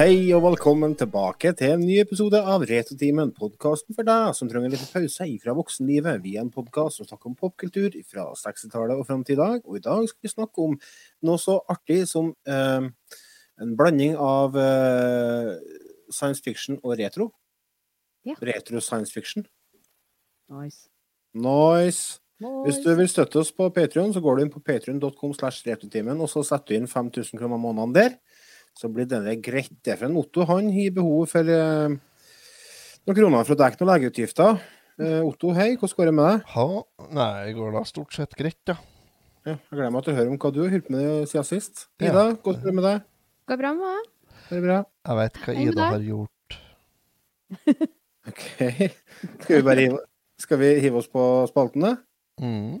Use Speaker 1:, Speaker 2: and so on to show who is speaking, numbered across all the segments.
Speaker 1: Hei og velkommen tilbake til en ny episode av Retotimen, podkasten for deg som trenger litt pause fra voksenlivet. Vi er en podkast som snakker om popkultur fra 60-tallet og fram til i dag. Og i dag skal vi snakke om noe så artig som eh, en blanding av eh, science fiction og retro.
Speaker 2: Ja.
Speaker 1: Retro science fiction.
Speaker 2: Nice.
Speaker 1: Nice. Hvis du vil støtte oss på Patreon, så går du inn på patreon.com slash retotimen, og så setter du inn 5000 kroner måneden der. Så blir denne greit. Det er for en Otto. Han har behov for eh, noen kroner for å dekke noen legeutgifter. Eh, Otto, hei. Hvordan går det med deg?
Speaker 3: Ha? Nei, det går da stort sett greit, ja.
Speaker 1: Ja, jeg gleder meg til å høre om hva du har holdt på med siden sist.
Speaker 3: Ja.
Speaker 1: Ida, hvordan går det med deg?
Speaker 2: Går bra med meg?
Speaker 1: Er det bra?
Speaker 3: Jeg vet hva
Speaker 2: Hei
Speaker 3: Ida har gjort.
Speaker 1: OK. Skal vi bare hive, skal vi hive oss på spaltene?
Speaker 3: Mm.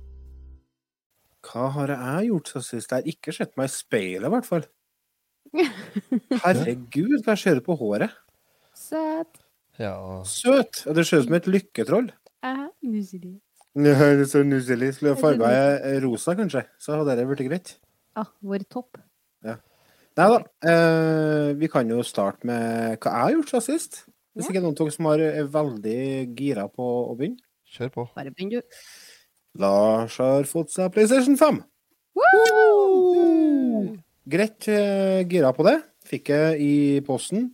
Speaker 1: Hva har jeg gjort siden sist? Jeg har ikke sett meg i speilet, i hvert fall. Herregud, hva ser du på håret?
Speaker 2: Søt.
Speaker 3: Ja.
Speaker 1: Søt! Ja, Det ser ut som et lykketroll.
Speaker 2: Aha, nuselig.
Speaker 1: Ja, det er så nusselig. Skulle jeg farga jeg rosa, kanskje, så hadde det blitt greit.
Speaker 2: Ah, vår topp.
Speaker 1: Nei da. Eh, vi kan jo starte med hva jeg har gjort siden sist. Hvis
Speaker 2: Ja.
Speaker 1: ikke noen av dere som er veldig gira på å begynne.
Speaker 3: Kjør på.
Speaker 2: Bare begynn, du.
Speaker 1: Lars har fått seg PlayStation 5.
Speaker 2: Woo!
Speaker 1: Greit eh, gira på det. Fikk jeg i posten.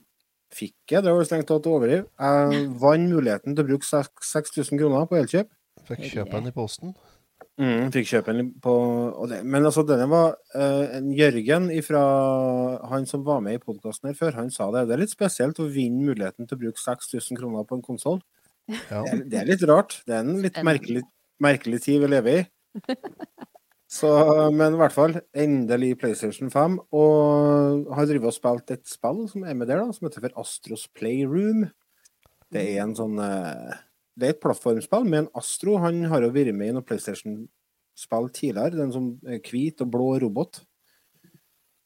Speaker 1: Fikk jeg, det var strengt tatt å overdrive. Jeg vant muligheten til å bruke 6000 kroner på Elkjøp.
Speaker 3: Fikk kjøpe den i posten.
Speaker 1: Mm, fikk kjøpe den på og det, Men altså, denne var uh, Jørgen fra han som var med i podkasten her før, han sa det. Det er litt spesielt å vinne muligheten til å bruke 6000 kroner på en konsoll.
Speaker 3: Ja.
Speaker 1: Det, er- det er litt rart. Det er en litt merkelig, merkelig tid vi lever i. Så, men i hvert fall, endelig PlayStation 5. Og har drevet og spilt et spill som er med der, da, som heter for Astros Playroom. Det er en sånn eh, Det er et plattformspill, men Astro han har jo vært med i noen PlayStation-spill tidligere. Det er en sånn eh, hvit og blå robot.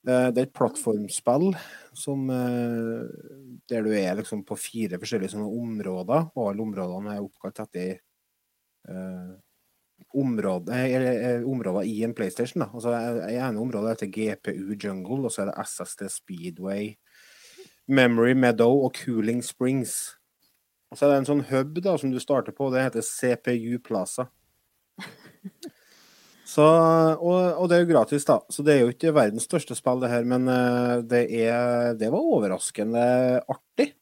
Speaker 1: Eh, Det er et plattformspill som der du er liksom på fire forskjellige sånne områder, og alle områdene er oppkalt etter eh, område, eller, eh, områder i en PlayStation. Da. Altså, I ene området heter GPU Jungle, og så er det SSD Speedway, Memory Meadow og Cooling Springs. Og så er det en sånn hub da, som du starter på, det heter CPU Plaza. Så, og, og det er jo gratis, da. Så det er jo ikke verdens største spill, det her, men eh, det, er, det var overraskende artig.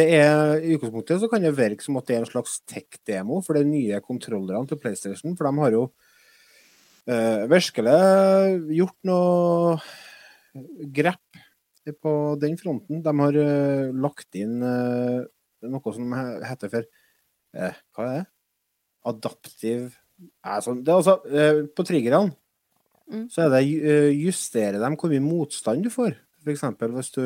Speaker 1: Det er, I utgangspunktet så kan det virke som at det er en slags tech-demo for de nye kontrollerne til PlayStation, for de har jo eh, virkelig gjort noe grepp på den fronten. De har eh, lagt inn eh, noe som he- heter for eh, Hva er det? Adaptiv altså, det er altså, eh, På triggerne
Speaker 2: Mm.
Speaker 1: så er det eh, justere dem hvor mye motstand du får. Eksempel hvis du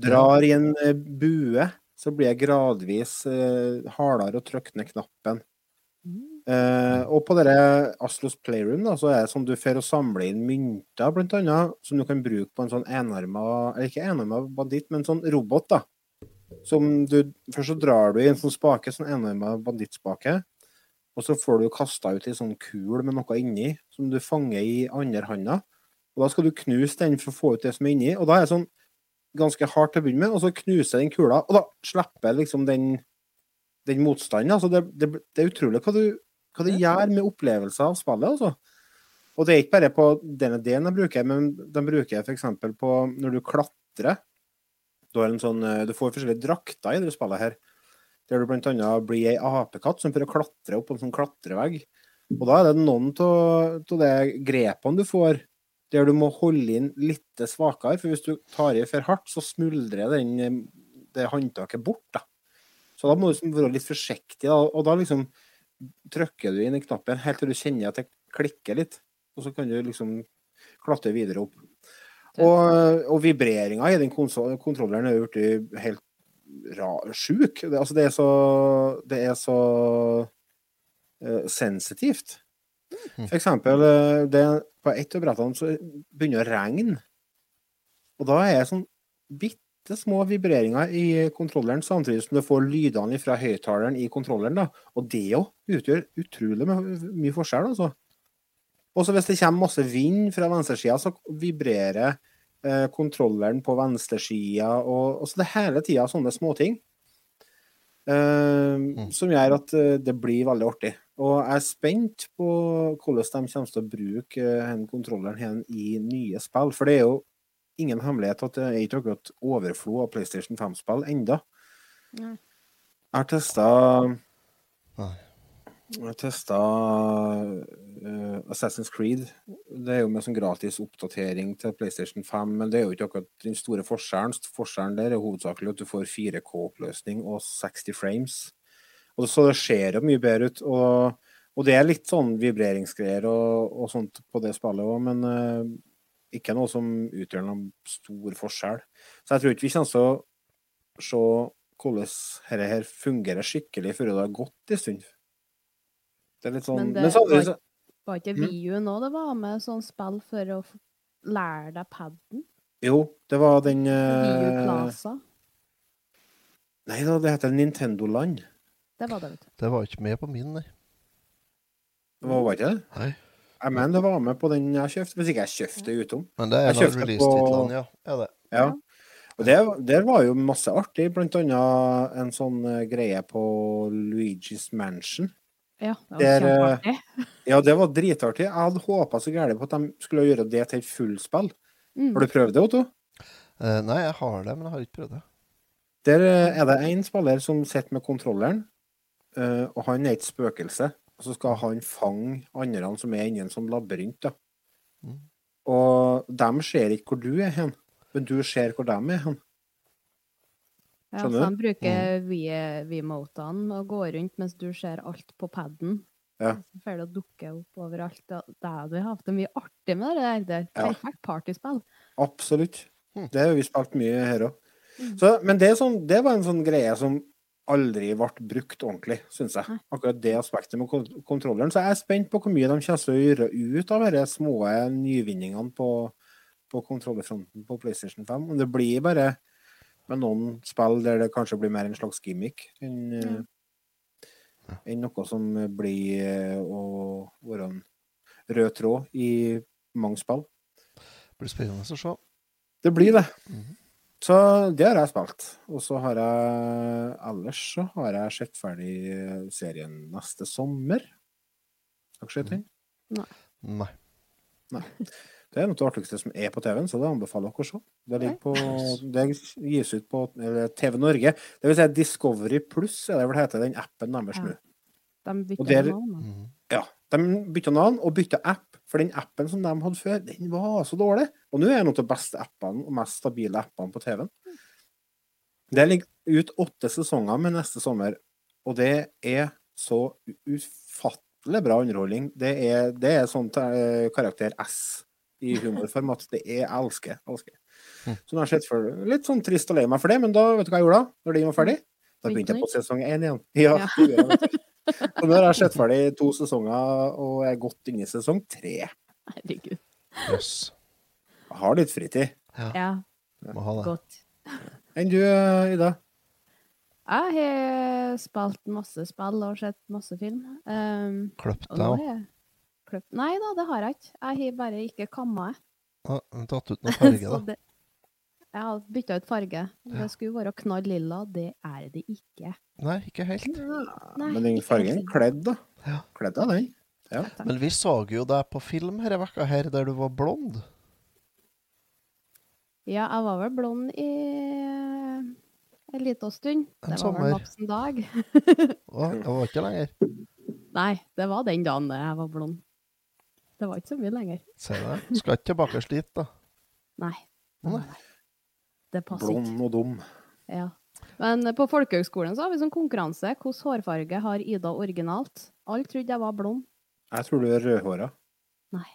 Speaker 1: drar i en eh, bue, så blir jeg gradvis eh, hardere trykke ned knappen. Eh, og på dere Aslos Playroom da, så er det sånn du får å samle inn mynter, blant annet, som du kan bruke på en sånn enarma Eller ikke enarma banditt, men sånn robot, da. Som du Først så drar du i en sånn spake, sånn enarma bandittspake. Og så får du kasta ut ei sånn kul med noe inni, som du fanger i andre handa. Og da skal du knuse den for å få ut det som er inni. Og da er det sånn ganske hardt til å begynne med, og så knuser den kula, og da slipper liksom den, den motstanden. Altså det, det, det er utrolig hva, du, hva det gjør med opplevelser av spillet, altså. Og det er ikke bare på denne delen de bruker, men de bruker f.eks. på når du klatrer. Du, sånn, eh, du får forskjellige drakter i det spillet her. Der du annet blir ei apekatt som prøver å klatre opp på en sånn klatrevegg. Og da er det noen av de grepene du får der du må holde inn litt svakere, for hvis du tar i for hardt, så smuldrer den, eh, det håndtaket bort. da. Så da må du være litt forsiktig, da, og da liksom trykker du inn i knappen helt til du kjenner at det klikker litt, og så kan du liksom klatre videre opp. Og, og vibreringa i den kontrolleren er blitt helt sjuk. Det, altså, det er så Det er så uh, sensitivt.
Speaker 3: Mhm.
Speaker 1: For eksempel, eh, det, på ett av brettene så begynner det å regne. Og da er det sånn bitte små vibreringer i kontrolleren, samtidig som du får lydene fra høyttaleren i kontrolleren. da. Og det òg utgjør utrolig mye forskjell, altså. Og så hvis det kommer masse vind fra venstresida, så vibrerer eh, kontrolleren på venstresida, og, og så det er hele tida sånne småting. Eh, Som gjør at eh, det blir veldig artig. Og jeg er spent på hvordan de kommer til å bruke eh, den kontrolleren her i nye spill. For det er jo ingen hemmelighet at det er ikke akkurat overflod av PlayStation 5-spill enda.
Speaker 2: Nei.
Speaker 1: Jeg har testa Jeg har testa uh, Assassin's Creed. Det er jo med sånn gratis oppdatering til PlayStation 5, men det er jo ikke akkurat den store forskjellen. Forskjellen der er hovedsakelig at du får 4K-oppløsning og 60 frames. Og så det ser jo mye bedre ut. Og, og det er litt sånn vibreringsgreier og, og sånt på det spillet òg, men uh, ikke noe som utgjør noen stor forskjell. Så jeg tror ikke vi kommer til å se hvordan dette her fungerer skikkelig før det har gått en stund. Det er litt sånn
Speaker 2: Men
Speaker 1: Men,
Speaker 2: det
Speaker 1: samtidig
Speaker 2: var-
Speaker 1: så
Speaker 2: Var ikke
Speaker 1: Mm.
Speaker 2: VU nå det var med sånn spill for å lære deg paden?
Speaker 1: Jo, det var den
Speaker 2: VU
Speaker 1: eh,
Speaker 2: Plaza.
Speaker 1: Nei da, det heter Nintendo Land.
Speaker 2: Det var det, vet du.
Speaker 3: Det var ikke med på min, nei.
Speaker 1: Det var ikke det?
Speaker 3: Nei.
Speaker 1: Jeg mener det var med på den jeg kjøpte, hvis ikke jeg kjøpte det utom.
Speaker 3: Men det er en av release-titlene, ja. Er det.
Speaker 1: Ja. Og det, der var jo masse artig, blant annet en sånn eh, greie på Luigi's Mansion.
Speaker 2: Ja, det var
Speaker 1: eh,
Speaker 2: kjempeartig.
Speaker 1: Ja, det var dritartig. Jeg hadde håpa så gærent på at de skulle gjøre det til et fullspill.
Speaker 2: Mm.
Speaker 1: Har du prøvd det, Otto?
Speaker 3: Uh, nei, jeg har det, men jeg har ikke prøvd det.
Speaker 1: Der er det én spiller som sitter med kontrolleren, og han er et spøkelse. Og så skal han fange andre som er inni en sånn labyrint. da.
Speaker 3: Mm.
Speaker 1: Og de ser ikke hvor du er hen, men du ser hvor de er hen.
Speaker 2: Ja,
Speaker 1: skjønner
Speaker 2: så
Speaker 1: du?
Speaker 2: han bruker vi- V-motene og går rundt mens du ser alt på paden.
Speaker 1: Ja.
Speaker 2: Så får det å dukke opp overalt. Og Det hadde vi hatt det mye artig med det der. Det er
Speaker 1: Ja.
Speaker 2: perfekt partyspill.
Speaker 1: Absolutt.
Speaker 3: Mm.
Speaker 1: Det har vi spilt mye her òg.
Speaker 2: Mm.
Speaker 1: Men det, er sånn, det var en sånn greie som aldri ble brukt ordentlig, syns jeg. Akkurat det aspektet med kontrolleren. Så jeg er spent på hvor mye de kommer til å gjøre ut av de små nyvinningene på, på kontrollerfronten på PlayStation 5. Om det blir bare med noen spill der det kanskje blir mer en slags gimmick enn mm. enn noe som blir eh, å være en rød tråd i mange spill.
Speaker 3: Det blir spennende å se.
Speaker 1: Det blir det.
Speaker 3: Mhm.
Speaker 1: Så det har jeg spilt. Og så har jeg Ellers så har jeg sett ferdig serien neste sommer. Har dere sett den?
Speaker 3: Nei.
Speaker 1: Det er noe av det artigste som er på TV-en, så det anbefaler dere å se. Det, ligger på, det gis ut på TV Norge. Det vil si Discovery Pluss, er det vel heter den appen deres
Speaker 2: Ja.
Speaker 1: nå.
Speaker 2: De
Speaker 1: Og
Speaker 2: bytter navn.
Speaker 3: Mhm.
Speaker 1: Ja. De bytter navn og bytta app, for den appen som de hadde før, den var så dårlig. Og nå er den en av de beste appene og mest stabile appene på TV-en. Det ligger ut åtte sesonger med neste sommer, og det er så ufattelig bra underholdning. Det er, det er sånn eh, karakter S i humorform at det er jeg elsker. elsker.
Speaker 3: Mm.
Speaker 1: Så nå har jeg sett for Litt sånn trist og lei meg for det, men da vet du hva jeg gjorde da? Når den var ferdig? Da
Speaker 2: Begynte
Speaker 1: jeg
Speaker 2: på
Speaker 1: sesong én igjen. Ja,
Speaker 3: Ja.
Speaker 1: Så nå har jeg sett ferdig to sesonger, og jeg er godt inne i sesong tre.
Speaker 2: Herregud.
Speaker 3: Jøss.
Speaker 1: Jeg har litt fritid.
Speaker 2: Ja,
Speaker 3: Må ha det.
Speaker 2: godt.
Speaker 1: Enn du, Ida?
Speaker 2: Jeg har spilt masse spill og sett masse film. Um,
Speaker 3: Kløpt
Speaker 2: og
Speaker 3: deg òg.
Speaker 2: kløpt Nei da, det har jeg ikke. Jeg har bare ikke kamma Ah,
Speaker 3: Tatt ut noe farge,
Speaker 2: Så
Speaker 3: da.
Speaker 2: Jeg har bytta ut farge. Det skulle være knall lilla, det er det ikke.
Speaker 3: Nei, ikke helt.
Speaker 2: Nei,
Speaker 1: Men den fargen kledd, da.
Speaker 3: Ja.
Speaker 1: Kledd av den.
Speaker 3: Men vi så jo deg på film her i vekka her der du var blond.
Speaker 2: Ja, jeg var vel blond i en liten stund.
Speaker 3: En
Speaker 2: Det var
Speaker 3: sommer.
Speaker 2: vel maks en dag.
Speaker 3: Å, det var ikke lenger.
Speaker 2: Nei, det var den dagen jeg var blond. Det var ikke så mye lenger.
Speaker 3: Se det. Skal ikke tilbake slit, da.
Speaker 2: Nei.
Speaker 3: Nei.
Speaker 2: Det passer ikke.
Speaker 1: Blond og dum.
Speaker 2: Ja. Men på folkehøgskolen så har vi sånn konkurranse. Hvilken hårfarge har Ida originalt? Alle trodde jeg var blond.
Speaker 1: Jeg tror du er rødhåra.
Speaker 2: Nei.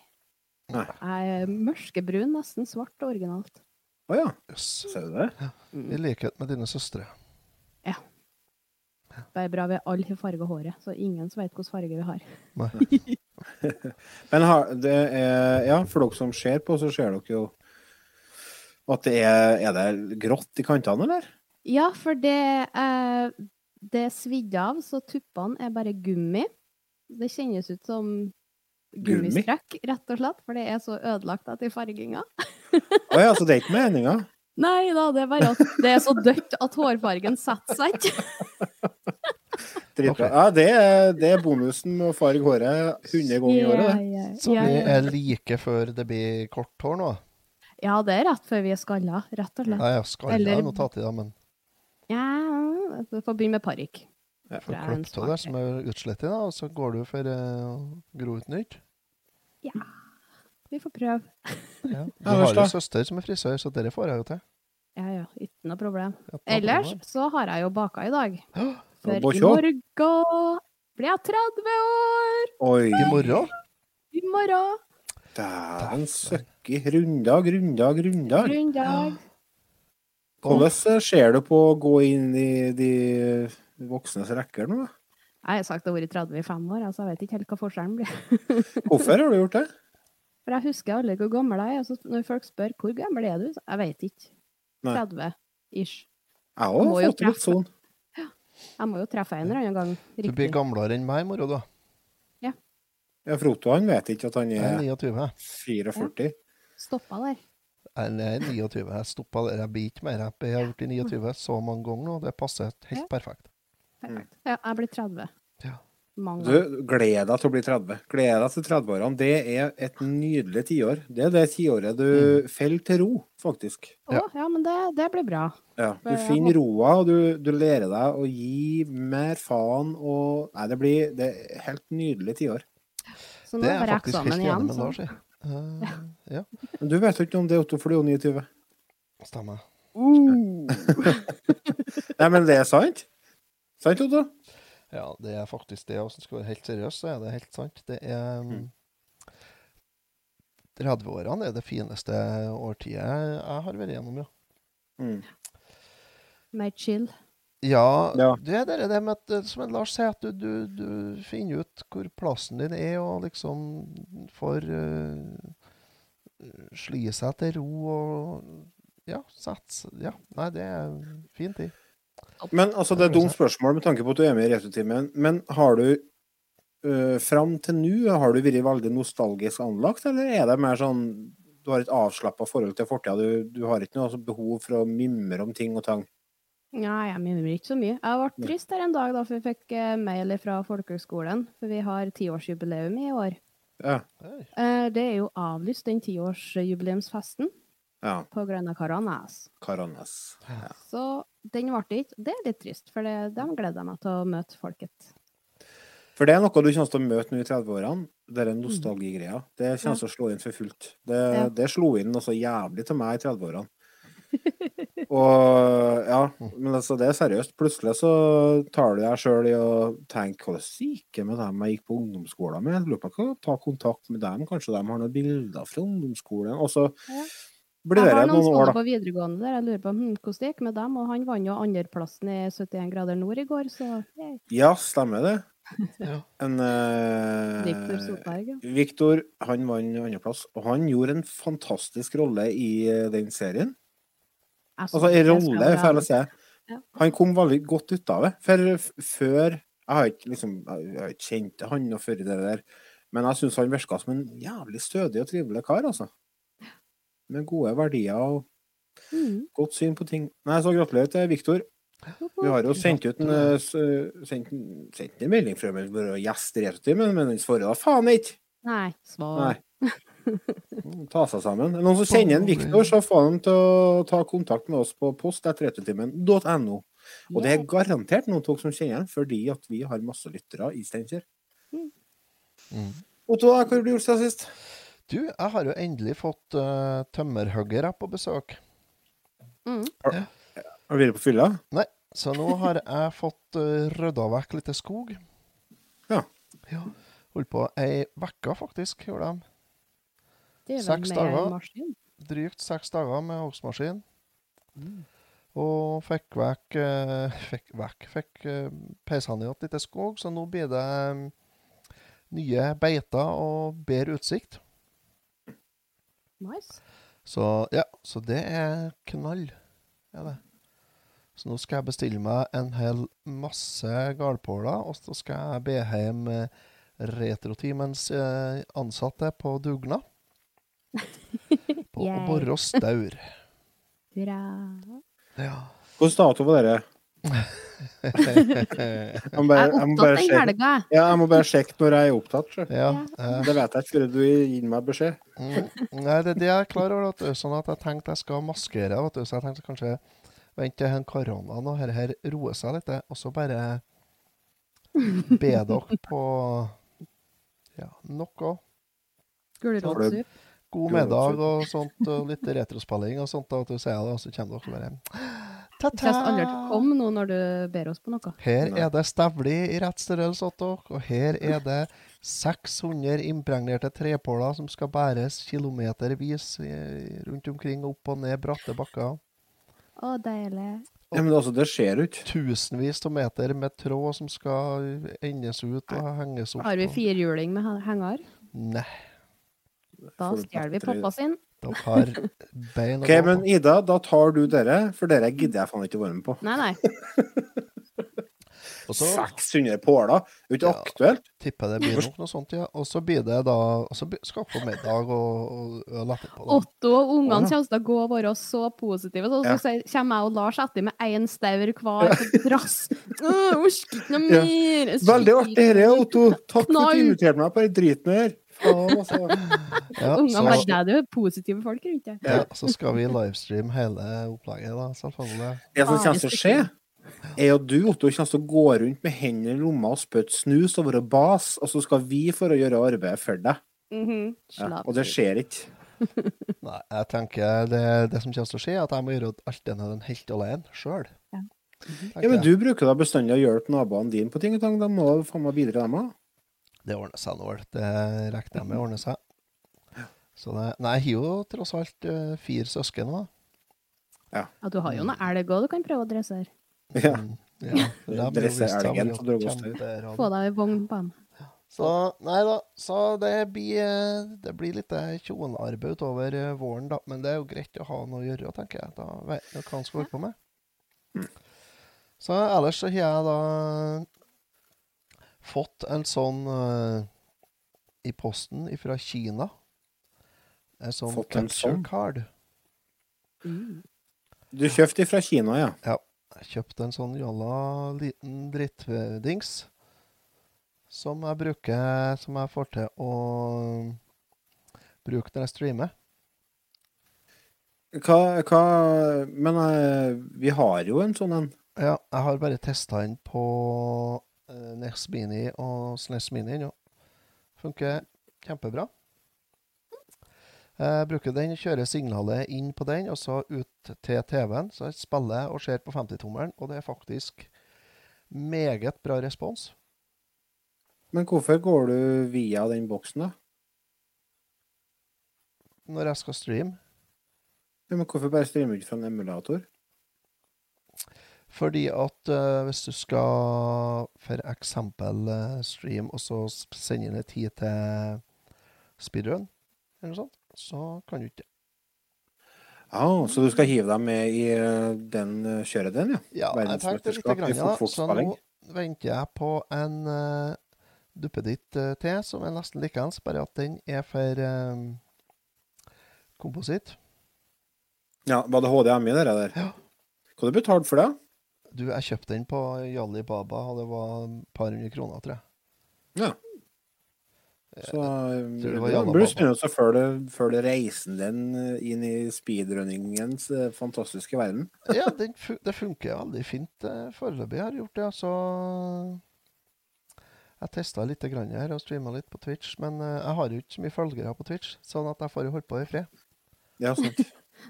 Speaker 2: Jeg er mørkebrun, nesten svart originalt.
Speaker 1: Å ja,
Speaker 3: Jøss.
Speaker 1: ser du det?
Speaker 3: I likhet med dine søstre.
Speaker 2: Ja. Det er bra vi alle har farga håret, så ingen som vet hvilken farge vi har.
Speaker 3: Nei.
Speaker 1: Men har, det er, ja, for dere som ser på, så ser dere jo at det er Er det grått i kantene, eller?
Speaker 2: Ja, for det er, det er svidd av, så tuppene er bare gummi. Det kjennes ut som
Speaker 1: Gummi?
Speaker 2: gummistrekk, rett og slett, for det er så ødelagt etter farginga.
Speaker 1: Å ja, så det er ikke meninga?
Speaker 2: Nei da, det er bare at det er så dødt at hårfargen setter seg ikke.
Speaker 1: Dritbra. Ja, det er, det er bonusen med å farge håret 100 ganger i året.
Speaker 3: Så vi er like før det blir kort hår nå?
Speaker 2: Ja, det er rett før vi er skalla, rett og slett.
Speaker 3: Nei, ja, skalla
Speaker 2: Eller-
Speaker 3: er noe tatt i da, men
Speaker 2: Ja, du får begynne med parykk.
Speaker 1: Ja,
Speaker 3: får klippet av det som er utslett i, da, og så går du for eh, å gro ut nytt. Ja.
Speaker 2: Vi får prøve.
Speaker 3: Ja. Du har jo søster som er frisør, så dere får jeg jo til.
Speaker 2: Ja, ja, ikke noe problem. Ellers så har jeg jo baka i dag. For i morgen blir jeg 30 år!
Speaker 1: Oi,
Speaker 3: I morgen?
Speaker 2: I morgen.
Speaker 1: dæven søkki. Runddag, runddag, runddag.
Speaker 2: Grunddag.
Speaker 1: Hvordan ser du på å gå inn i de voksnes rekker nå?
Speaker 2: Jeg har sagt det har vært 30 i fem år, altså jeg vet ikke helt hva forskjellen blir.
Speaker 1: Hvorfor har du gjort det?
Speaker 2: For jeg husker aldri hvor gammel jeg er. Altså når folk spør hvor gammel er du, så jeg vet ikke. 30 ish.
Speaker 1: Jeg
Speaker 2: Må
Speaker 1: har fått litt sånn.
Speaker 2: Jeg må jo treffe en eller annen gang.
Speaker 3: Du blir
Speaker 2: Riktig.
Speaker 3: gamlere enn meg i morgen, da.
Speaker 1: Ja, Froto han vet ikke at han
Speaker 3: er
Speaker 1: er
Speaker 3: 29.
Speaker 1: 44.
Speaker 2: Stoppa der.
Speaker 3: Jeg er 29. Jeg stoppa der. Jeg blir ikke mer happy. Jeg har blitt 29 så mange ganger nå. Det passer helt
Speaker 2: Ja.
Speaker 3: perfekt.
Speaker 2: Perfekt. Ja, jeg blir 30.
Speaker 3: Ja.
Speaker 2: Mange
Speaker 1: Du, gled deg til å bli 30. Gled deg til 30-årene. Det er et nydelig tiår. Det er det tiåret du faller til ro, faktisk.
Speaker 2: Å, ja, men det, det blir bra.
Speaker 1: Ja, du finner roa, og du, du lærer deg å gi mer faen og Nei, det blir det er helt nydelig tiår.
Speaker 2: Så nå
Speaker 3: Det er jeg faktisk helt enig med. Lars i. Eh, ja,
Speaker 1: Men du vet jo ikke om det, Otto, for du er jo 29.
Speaker 3: stemmer.
Speaker 1: Nei, men det er sant? Sant, Otto?
Speaker 3: Ja, det er faktisk det. Hvis en skal være helt seriøs, så er det helt sant. Det er
Speaker 1: Mm.
Speaker 3: 30-årene er det fineste årtiet jeg har vært gjennom, ja.
Speaker 1: Mm.
Speaker 2: Mer chill.
Speaker 3: Ja,
Speaker 1: Ja.
Speaker 3: det er det, det med at, eh, som en Lars sier, at du, du, du finner ut hvor plassen din er, og liksom får uh, sli seg til ro og ja, sette Ja, nei, det er fin tid.
Speaker 1: Men altså, det er dumt spørsmål med tanke på at du er med i Retrotimen, men har du uh, fram til nå har du vært veldig nostalgisk anlagt, eller er det mer sånn du har et avslappa forhold til fortida? Du, du har ikke noe altså, behov for å mimre om ting og tang?
Speaker 2: Nei, jeg mimrer ikke så mye. Jeg ble trist her en dag da, for vi fikk eh, mail fra folkehøgskolen, for vi har tiårsjubileum i år.
Speaker 1: Ja.
Speaker 2: Eh, det er jo avlyst, den tiårsjubileumsfesten
Speaker 1: ja.
Speaker 2: på Grønna Karanes.
Speaker 1: Karanes.
Speaker 2: Så den ble det ikke. Det er litt trist, for det, de gleder jeg meg til å møte folket.
Speaker 1: For det er noe du kommer til å møte nå i 30-årene. Det er nostalgigreia. Det kommer til å slå inn for fullt. Det,
Speaker 2: Ja.
Speaker 1: det slo inn noe så jævlig til meg i 30-årene. Og ja, men altså, det er seriøst. Plutselig så tar du deg sjøl i å tenke hva gikk syke med dem jeg gikk på ungdomsskolen med? Jeg lurer på hva ta kontakt med dem. Kanskje de har noen bilder fra ungdomsskolen? Og så
Speaker 2: Ja.
Speaker 1: blir
Speaker 2: Jeg
Speaker 1: det
Speaker 2: har noen
Speaker 1: noen år,
Speaker 2: noen
Speaker 1: skoler
Speaker 2: på videregående der jeg lurer på hm, hvordan det gikk med dem, og han vant jo andreplassen i 71 grader nord i går, så hey.
Speaker 1: Ja, stemmer det.
Speaker 3: Ja.
Speaker 1: En eh,
Speaker 2: Victor Solberg, ja.
Speaker 1: Victor, han vant andreplass, og han gjorde en fantastisk rolle i eh, den serien.
Speaker 2: Jeg
Speaker 1: Altså,
Speaker 2: i
Speaker 1: rolle, får jeg si.
Speaker 2: Ja.
Speaker 1: Han kom veldig godt ut av det. For før Jeg har ikke liksom, jeg har ikke kjent han noe før i det der, men jeg syns han virka som en jævlig stødig og trivelig kar, altså. Med gode verdier og
Speaker 2: mm.
Speaker 1: godt syn på ting. Nei, så gratulerer til Viktor. Vi har jo sendt ut en, eh, sendt, sendt en melding fra meg for å gjeste Retrotimen, men han svarer da faen ikke!
Speaker 2: Nei, svar.
Speaker 1: Nei. Ta seg sammen. Er noen som kjenner en Viktor, så får han til å ta kontakt med oss på post etter returtimen.no. Og det er garantert noen av dere som kjenner han, fordi at vi har masse lyttere i Steinkjer.
Speaker 3: Mm.
Speaker 1: Otto, hva har du gjort siden sist?
Speaker 3: Du, jeg har jo endelig fått uh, tømmerhoggere på besøk.
Speaker 2: Mm.
Speaker 1: Har du vært på fylla?
Speaker 3: Nei, så nå har jeg fått uh, rydda vekk litt skog.
Speaker 1: Ja.
Speaker 3: ja. Holdt på ei uke, faktisk, gjorde de. Seks
Speaker 2: med
Speaker 3: dager.
Speaker 2: maskin.
Speaker 3: Drygt seks dager med hogstmaskin.
Speaker 2: Mm.
Speaker 3: Og fikk vekk eh, Fikk vekk Fikk uh, peisene i et lite skog, så nå blir det eh, nye beiter og bedre utsikt.
Speaker 2: Nice.
Speaker 3: Så ja, så det er knall. Er det. Så nå skal jeg bestille meg en hel masse gardpåler, og så skal jeg be hjem eh, Retroteamens eh, ansatte på dugnad. På Borås staur.
Speaker 2: Hurra.
Speaker 3: Ja.
Speaker 1: Hvilken dato var dere? Jeg må bare,
Speaker 2: Jeg er
Speaker 1: må
Speaker 2: opptatt
Speaker 1: bare
Speaker 2: den
Speaker 1: sjekke,
Speaker 2: helga. jeg.
Speaker 1: ja, jeg må bare sjekke når jeg er opptatt.
Speaker 3: ja. eh,
Speaker 1: Det vet jeg ikke skulle du gi meg beskjed.
Speaker 3: Mm, Nei, det er det jeg er klar over. At. Sånn at jeg tenkte jeg skal maskere. Vet du. Så jeg tenkte kanskje vente til en koronaen og her, her roer seg litt, og så bare be dere på ja, noe.
Speaker 2: Gulrotsuppe.
Speaker 3: God middag og sånt, og litt retrospilling og sånt. og Vet du, sier det, og så kommer dere bare
Speaker 2: Det kommer aldri til å komme nå når du ber oss på noe.
Speaker 3: Her er det stevli i rett størrelse til dere, og her er det 600 impregnerte trepåler som skal bæres kilometervis rundt omkring, opp og ned bratte bakker.
Speaker 2: Å, deilig.
Speaker 1: Ja, men altså, det skjer jo ikke.
Speaker 3: Tusenvis av meter med tråd som skal endes ut og henges opp.
Speaker 2: Har vi firhjuling med henger?
Speaker 3: Nei,
Speaker 2: Da stjeler vi pappa sin.
Speaker 3: dere har bein og
Speaker 1: Ok, men. Ida, da tar du dere, for dere gidder jeg faen ikke å være med på.
Speaker 2: Nei, nei.
Speaker 3: Og så
Speaker 1: 600 påler, det er jo ikke
Speaker 3: Ja.
Speaker 1: aktuelt.
Speaker 3: tipper det blir nok noe sånt, ja. Og så blir det da Og så skal dere få middag og, og øl etterpå. Da.
Speaker 2: Otto og ungene kommer til å gå og være så positive. Så,
Speaker 1: Ja.
Speaker 2: så kommer jeg og Lars etter med én staur hver på trass. Orker ikke noe mer. Ja.
Speaker 1: Veldig artig dette, Otto. Takk for at du inviterte meg på den driten her.
Speaker 3: Ja,
Speaker 2: Ungene
Speaker 3: så,
Speaker 2: bare «Nei, det er jo positive folk rundt deg.
Speaker 3: ja, så skal vi livestreame hele opplegget, da, selvfølgelig.
Speaker 1: Det som
Speaker 2: Ah,
Speaker 1: kommer til å skje, er at du, Otto, kommer til å gå rundt med hendene i lomma og spytte snus og være bas, og så skal vi for å gjøre arbeidet for deg.
Speaker 2: Mhm.
Speaker 1: Ja, og det skjer ikke.
Speaker 3: Nei, jeg tenker det, det som kommer til å skje, er at jeg må gjøre alt denne helt alene sjøl.
Speaker 2: Ja.
Speaker 1: Ja, men du bruker da bestandig å hjelpe naboene dine på ting og tang. De må faen meg bidra, dem òg.
Speaker 3: Det ordner seg nå vel. Det regner jeg med ordner seg. Så det, nei, jeg har jo tross alt eh, fire søsken nå.
Speaker 2: Ja, du har jo noe elg òg du kan prøve å dressere.
Speaker 1: Ja.
Speaker 3: Mm, ja, visst
Speaker 1: elgen
Speaker 2: Få deg ei vogn på den.
Speaker 3: Så nei da. Så det blir, eh, det blir litt tjonearbeid kjolearbeid utover eh, våren, da. Men det er jo greit å ha noe å gjøre, tenker jeg. Da vet jeg hva han skal holde på med. Så ellers så har jeg da fått en sånn uh, i posten fra Kina. En sånn
Speaker 1: Fått en
Speaker 3: capture
Speaker 1: sånn?
Speaker 3: card.
Speaker 1: Du kjøpte fra Kina, ja. Ja.
Speaker 3: Jeg kjøpte en sånn jalla liten drittdings som jeg bruker Som jeg får til å bruke når jeg streamer.
Speaker 1: Hva, hva Men uh, vi har jo en sånn en.
Speaker 3: Ja, jeg har bare testa den på NES Mini og SNES Mini ennå. Funker kjempebra. Jeg bruker den, kjører signalet inn på den, og så ut til TV-en. Så jeg spiller og ser på 50-tommelen, og det er faktisk meget bra respons.
Speaker 1: Men hvorfor går du via den boksen, da?
Speaker 3: Når jeg skal streame.
Speaker 1: Ja, men hvorfor bare streame ut fra en emulator?
Speaker 3: Fordi at uh, hvis du skal for eksempel eh, stream, og så sende inn en tid til speedrun, eller noe sånt, så kan du ikke det.
Speaker 1: Ah, så du skal hive deg med i eh, den uh, kjøret den, ja?
Speaker 3: Ja, jeg tenkte litt, grann, ja, så nå venter jeg på en uh, duppeditt uh, til som er nesten likeens, bare at den er for um, kompositt.
Speaker 1: Ja, Var det HDMI, det der?
Speaker 3: Ja.
Speaker 1: Hva har du betalt for det?
Speaker 3: Du, jeg kjøpte den på Jali Baba, og det var et par hundre kroner, tror jeg.
Speaker 1: Ja. Så eh,
Speaker 3: Jalla
Speaker 1: blir
Speaker 3: Baba.
Speaker 1: spennende å følge følge reisen din eh, inn i speedrunningens eh, fantastiske verden.
Speaker 3: Ja, den det funker veldig fint foreløpig. Jeg har gjort det, altså. Jeg testa litt grann her og streama litt på Twitch, men jeg har jo ikke så mye følgere på Twitch, sånn at jeg får holde på i fred.
Speaker 1: Ja, sant.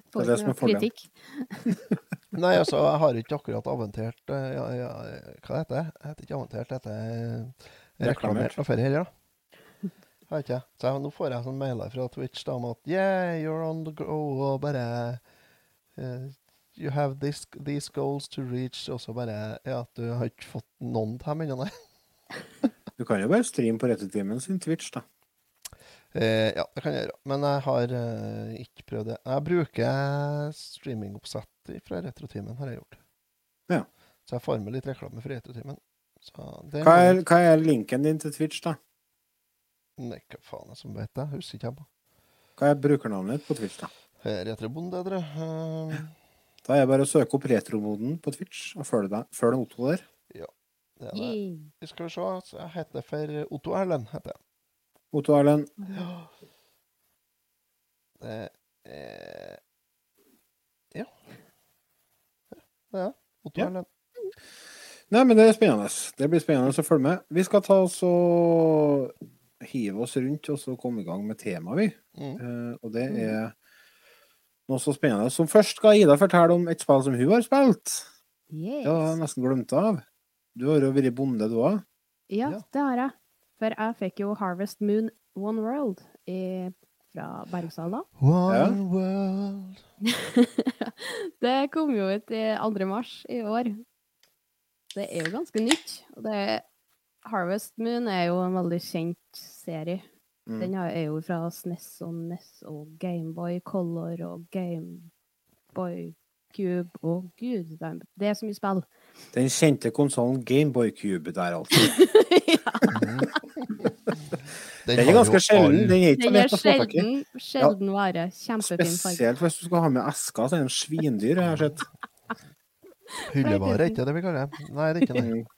Speaker 1: Det er det som er fordelen.
Speaker 3: Nei, altså, jeg har ikke akkurat avantert eh, ja, ja, Hva heter det? Jeg heter ikke avventert det heter eh, reklamert noe for her, ja. Har ikke. Så jeg, nå får jeg sånn mailer fra Twitch da, om at Yeah, you're on the go, og bare uh, You have this, these goals to reach. Og så bare Ja, du har ikke fått noen til dem ennå, nei.
Speaker 1: Du kan jo bare streame på rettetimen sin Twitch, da.
Speaker 3: Eh, ja, det kan jeg gjøre. Men jeg har eh, ikke prøvd det. Jeg bruker streamingoppsett fra Retrotimen, har jeg gjort.
Speaker 1: Ja.
Speaker 3: Så jeg får med litt reklame fra Retrotimen. Så det
Speaker 1: Hva er, hva er linken din til Twitch, da?
Speaker 3: Nei, hva faen er som vet det? Husker ikke jeg på.
Speaker 1: Hva er brukernavnet ditt på Twitch, da?
Speaker 3: Eh, Retrobonde, dere. Eh,
Speaker 1: Da er det bare å søke opp Retromoden på Twitch og følge deg, følg Otto der.
Speaker 3: det er det.
Speaker 2: Vi
Speaker 3: Skal se. Så jeg heter for Otto Erlend, heter jeg.
Speaker 1: Otto Erlend.
Speaker 3: Det er Ja. Ja, Det er Otto
Speaker 1: Ja. Nei, men det er spennende. Det blir spennende å følge med. Vi skal ta oss og hive oss rundt og så komme i gang med temaet, vi.
Speaker 3: Mm.
Speaker 1: Eh, og det er noe så spennende. Som først skal Ida fortelle om et spill som hun har spilt.
Speaker 2: Yes.
Speaker 1: Det har jeg nesten glemt av. Du har jo vært bonde, du òg.
Speaker 2: Ja,
Speaker 3: Ja.
Speaker 2: det har jeg. For jeg fikk jo Harvest Moon One World i, fra da
Speaker 3: One
Speaker 1: Ja.
Speaker 3: world
Speaker 2: det kom jo ut i 2. mars i år. Det er jo ganske nytt. Og det Harvest Moon er jo en veldig kjent serie.
Speaker 1: Mm.
Speaker 2: Den er jo fra SNES og NES og Gameboy Color og Gameboy Cube og gud, det er- så mye spill.
Speaker 1: Den kjente konsollen Gameboy Cube der, altså.
Speaker 3: Den
Speaker 1: Den er ganske sjelden. Den er ikke så lett å få tak i.
Speaker 2: sjelden, sjelden vare. Kjempefin farge.
Speaker 1: Spesielt hvis du skal ha med esker, så er den svindyr, har jeg sett.
Speaker 3: Hyllevare, er ikke det vi kaller det? Nei, det er ikke det.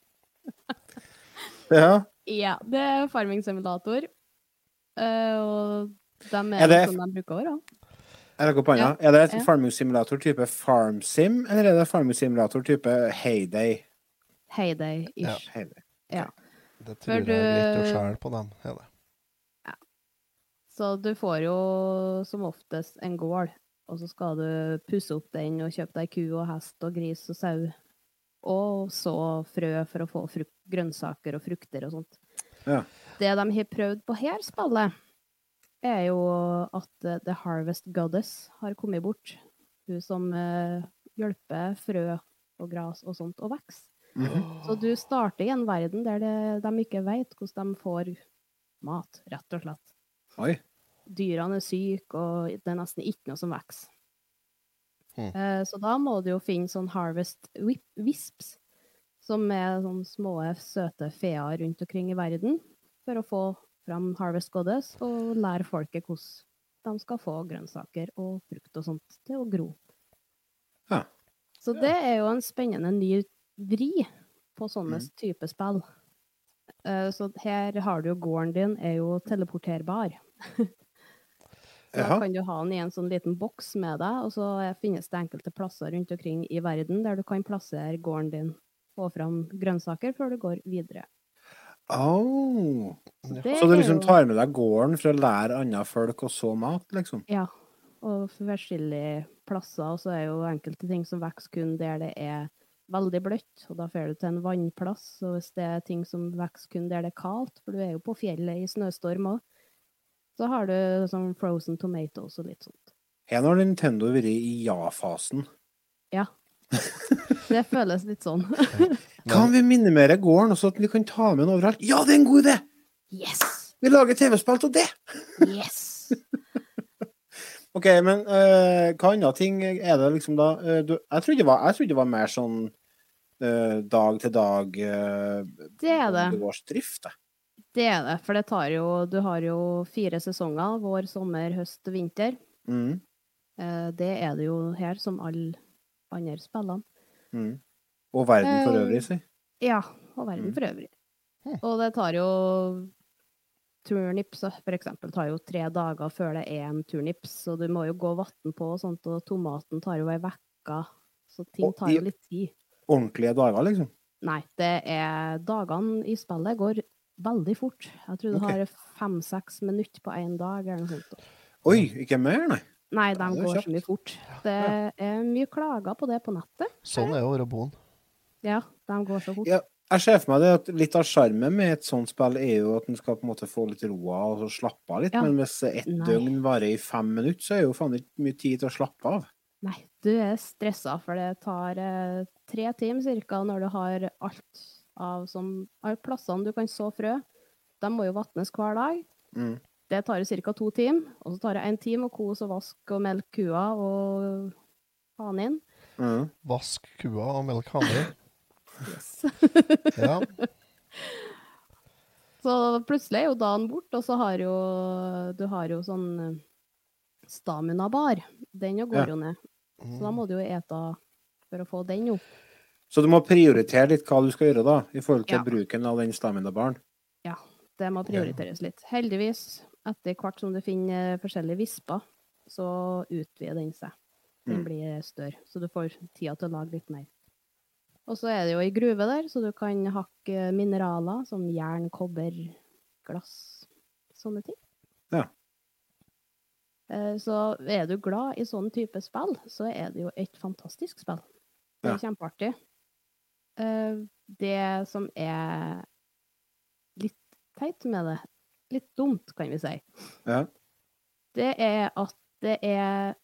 Speaker 1: Ja.
Speaker 2: Ja, det er Farming Simulator. Eh, og de er,
Speaker 1: Er det-
Speaker 2: som de bruker å være.
Speaker 1: Er det, ja. Er det et
Speaker 2: Ja.
Speaker 1: farming simulator type FarmSim, eller er det farming simulator type Heyday?
Speaker 2: Heyday-ish.
Speaker 1: Heyday.
Speaker 3: Det
Speaker 2: tror
Speaker 3: tror jeg er greit å
Speaker 2: du-
Speaker 3: skjære på dem. Er det.
Speaker 2: Så du får jo som oftest en gård, og så skal du pusse opp den og kjøpe deg ku og hest og gris og sau. Og så frø for å få frukt, grønnsaker og frukter og sånt.
Speaker 1: Ja.
Speaker 2: Det de har prøvd på her spillet, er jo at eh, The Harvest Goddess har kommet bort. Hun som uh, hjelper frø og gras og sånt å vokse.
Speaker 1: Mhm.
Speaker 2: Så du starter i en verden der det, de ikke vet hvordan de får mat, rett og slett.
Speaker 1: Oi.
Speaker 2: Dyrene er syke, og det er nesten ikke noe som vokser. Eh, Så da må du jo finne sånn Harvest whip- Wisps, som er sånne små, søte feer rundt omkring i verden, for å få fram Harvest Goddess og lære folket hvordan de skal få grønnsaker og frukt og sånt til å gro.
Speaker 1: Ja.
Speaker 2: Så det er jo en spennende ny vri på sånne
Speaker 1: Mm.
Speaker 2: type spill. Eh, Så her har du jo gården din er jo teleporterbar. Da kan du ha den i en sånn liten boks med deg, og så finnes det enkelte plasser rundt omkring i verden der du kan plassere gården din, få fram grønnsaker før du går videre.
Speaker 1: Au.
Speaker 2: Det
Speaker 1: Så du liksom tar med deg gården for å lære andre folk å så mat, liksom?
Speaker 2: Ja. Og forskjellige plasser, og så er jo enkelte ting som vokser kun der det er veldig bløtt, og da får du til en vannplass. Og hvis det er ting som vokser kun der det er kaldt, for du er jo på fjellet i snøstorm òg, så har du sånn frozen tomatoes og litt sånt.
Speaker 1: Her har Nintendo vært i ja-fasen.
Speaker 2: Ja. Det føles litt sånn.
Speaker 1: Kan vi minimere gården, så at vi kan ta med den overalt? Ja, det er en god idé!
Speaker 2: Yes!
Speaker 1: Vi lager TV-spill av det!
Speaker 2: Yes!
Speaker 1: OK, men uh, hva andre ting er det liksom da? uh, du, jeg, trodde det var, jeg trodde det var mer sånn uh, dag til dag
Speaker 2: Det er det.
Speaker 1: Årsdrift, jeg.
Speaker 2: Det er det, for det tar jo Du har jo fire sesonger. Vår, sommer, høst vinter.
Speaker 1: Mm,
Speaker 2: Det er det jo her, som alle andre spillene.
Speaker 1: mm. Og verden for øvrig, si.
Speaker 2: Ja, og verden
Speaker 1: Mm.
Speaker 2: for øvrig. Og det tar jo Turnips for eksempel tar jo tre dager før det er en turnips, så du må jo gå vann på og sånt, og tomaten tar jo ei uke, så ting tar jo litt tid.
Speaker 1: Ordentlige dager, liksom.
Speaker 2: Nei, det er Dagene i spillet går veldig fort. Jeg tror du
Speaker 1: okay.
Speaker 2: har fem-seks minutter på én dag, eller noe sånt.
Speaker 1: Oi, ikke mer, nei.
Speaker 2: Nei, de går
Speaker 1: kjapt.
Speaker 2: så mye fort. Det er mye klager på det på nettet.
Speaker 3: Sånn er jo å være bonde.
Speaker 2: Ja, de går så fort.
Speaker 1: Ja, Jeg ser for meg det at litt av sjarmen med et sånt spill er jo at en skal på en måte få litt roa og så slappe av litt.
Speaker 2: Ja.
Speaker 1: Men hvis ett døgn varer i fem minutter, så er jo faen ikke mye tid til å slappe av.
Speaker 2: Nei, du er stressa, for det tar eh, tre timer cirka når du har alt av som alle plassene du kan så frø. De må jo vatnes hver dag.
Speaker 1: Mm.
Speaker 2: Det tar ca. to timer. Og så tar det en time å kose og vaske og melke kua og hanen inn.
Speaker 1: Mm.
Speaker 3: Vask kua og melk hane. Ja.
Speaker 2: Så plutselig er jo dagen bort, og så har jo du har jo sånn staminabar. stamina-bar. Den jo går
Speaker 1: Ja.
Speaker 2: jo ned. Så da må du jo ete for å få den opp.
Speaker 1: Så du må prioritere litt hva du skal gjøre, da, i forhold til
Speaker 2: Ja.
Speaker 1: bruken av den stamina-baren.
Speaker 2: Det må prioriteres litt. Heldigvis, etter hvert som du finner forskjellige visper, så utvider den seg. Den
Speaker 1: Mm.
Speaker 2: blir større, så du får tida til å lage litt mer. Og så er det jo ei gruve der, så du kan hakke mineraler som jern, kobber, glass, sånne ting.
Speaker 1: Ja.
Speaker 2: Eh, Så er du glad i sånn type spill, så er det jo et fantastisk spill. Det er kjempeartig. Eh, Det som er litt teit med det, litt dumt, kan vi si,
Speaker 1: Ja.
Speaker 2: det er at det er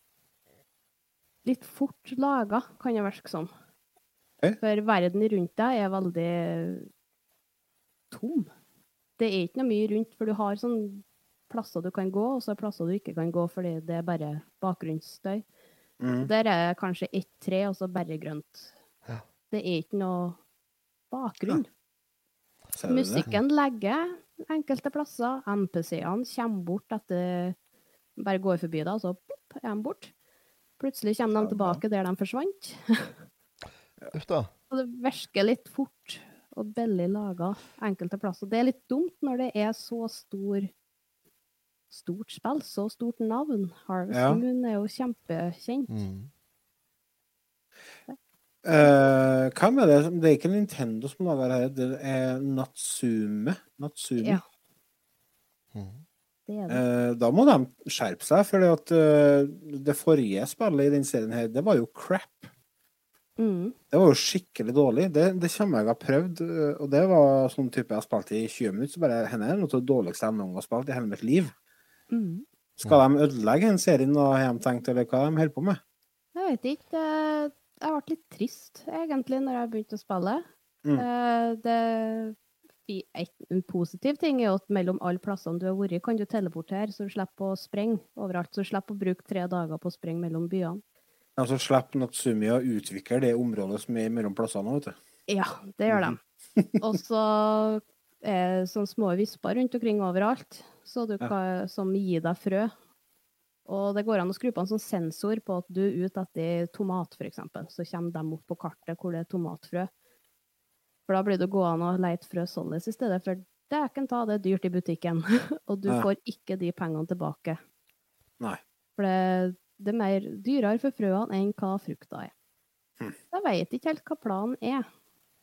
Speaker 2: litt fort laga, kan det virke som.
Speaker 1: Ok.
Speaker 2: For verden rundt deg er veldig tom. Det er ikke noe mye rundt, for du har sånn plasser du kan gå, og så er plasser du ikke kan gå fordi det er bare bakgrunnsstøy.
Speaker 1: Mm.
Speaker 2: Der er kanskje ett tre, og så bare grønt.
Speaker 3: Ja.
Speaker 2: Det er ikke noe bakgrunn.
Speaker 1: Ja.
Speaker 2: Musikken legger enkelte plasser. NPC-ene kommer bort etter Bare går forbi deg, og så pop, er de borte. Plutselig kommer de tilbake der de forsvant. Og det virker litt fort og billig laga enkelte plasser. Det er litt dumt når det er så stor stort spill, så stort navn. Harvest
Speaker 1: Ja.
Speaker 2: Moon er jo kjempekjent.
Speaker 3: Mm.
Speaker 1: Uh, hva med det? Det er ikke Nintendo som lager det her, det er Natsume. Natsume.
Speaker 2: Ja.
Speaker 3: Mm.
Speaker 2: Det det.
Speaker 1: Uh, da må de skjerpe seg, for det forrige spillet i den serien her, det var jo crap.
Speaker 2: Mm.
Speaker 1: Det var jo skikkelig dårlig. Det, det kommer jeg har prøvd, eh, og det var sånn type jeg har spilt i 20 minutter, så bare henne er noe av det dårligste jeg noen gang har spilt i hele mitt liv.
Speaker 2: Mm.
Speaker 1: Skal de ødelegge den serien, da, har de tenkt, eller hva de holder på med?
Speaker 2: Jeg vet ikke. det- Jeg ble litt trist, egentlig, når jeg begynte å spille.
Speaker 1: Mm.
Speaker 2: Eh, Det, en positiv ting er jo at mellom alle plassene du har vært, kan du teleportere, så du slipper å sprenge overalt. Så du slipper å bruke tre dager på å sprenge mellom byene.
Speaker 1: Altså slipper Natsumi å utvikle det området som er mellom plassene, vet du.
Speaker 2: Ja, det gjør de. Og så er det sånne små visper rundt omkring overalt, så du
Speaker 1: Ja.
Speaker 2: kan, som gir deg frø. Og det går an å skru på en sånn sensor på at du er ute etter tomat, f.eks. Så kommer de opp på kartet hvor det er tomatfrø. For da blir det gående og leite frø således i stedet, for dæken ta, det er dyrt i butikken. Og du
Speaker 1: Ja.
Speaker 2: får ikke de pengene tilbake.
Speaker 1: Nei.
Speaker 2: For det, det er mer dyrere for frøene enn hva frukta er.
Speaker 1: Hm.
Speaker 2: Jeg vet ikke helt hva planen er.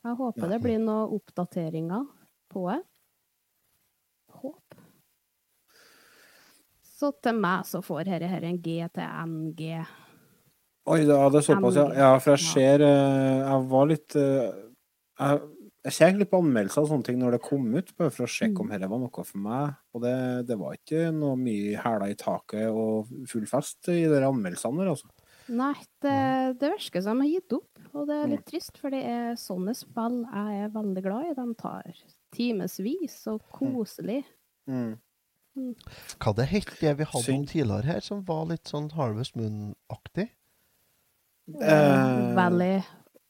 Speaker 2: Jeg håper
Speaker 1: Nei.
Speaker 2: det blir noen oppdateringer på det. Håp. Så til meg så får dette her en G til NG.
Speaker 1: Oi, ja, det er såpass, ja. Ja, for jeg ser eh, Jeg var litt eh, Jeg, jeg ser litt på anmeldelser og sånne ting når det kom ut, bare for å sjekke om
Speaker 2: Mm.
Speaker 1: dette var noe for meg. Og det, det var ikke noe mye hæler i taket og full fest i de anmeldelsene der, altså.
Speaker 2: Nei, det, det virker som de har gitt opp, og det er
Speaker 1: Mm.
Speaker 2: litt trist, for det er sånne spill jeg er veldig glad i. De tar timevis og koselig.
Speaker 1: Mm.
Speaker 3: Hva det het det vi hadde om tidligere her, som var litt sånn Harvest Moon-aktig?
Speaker 1: Uh,
Speaker 2: Valley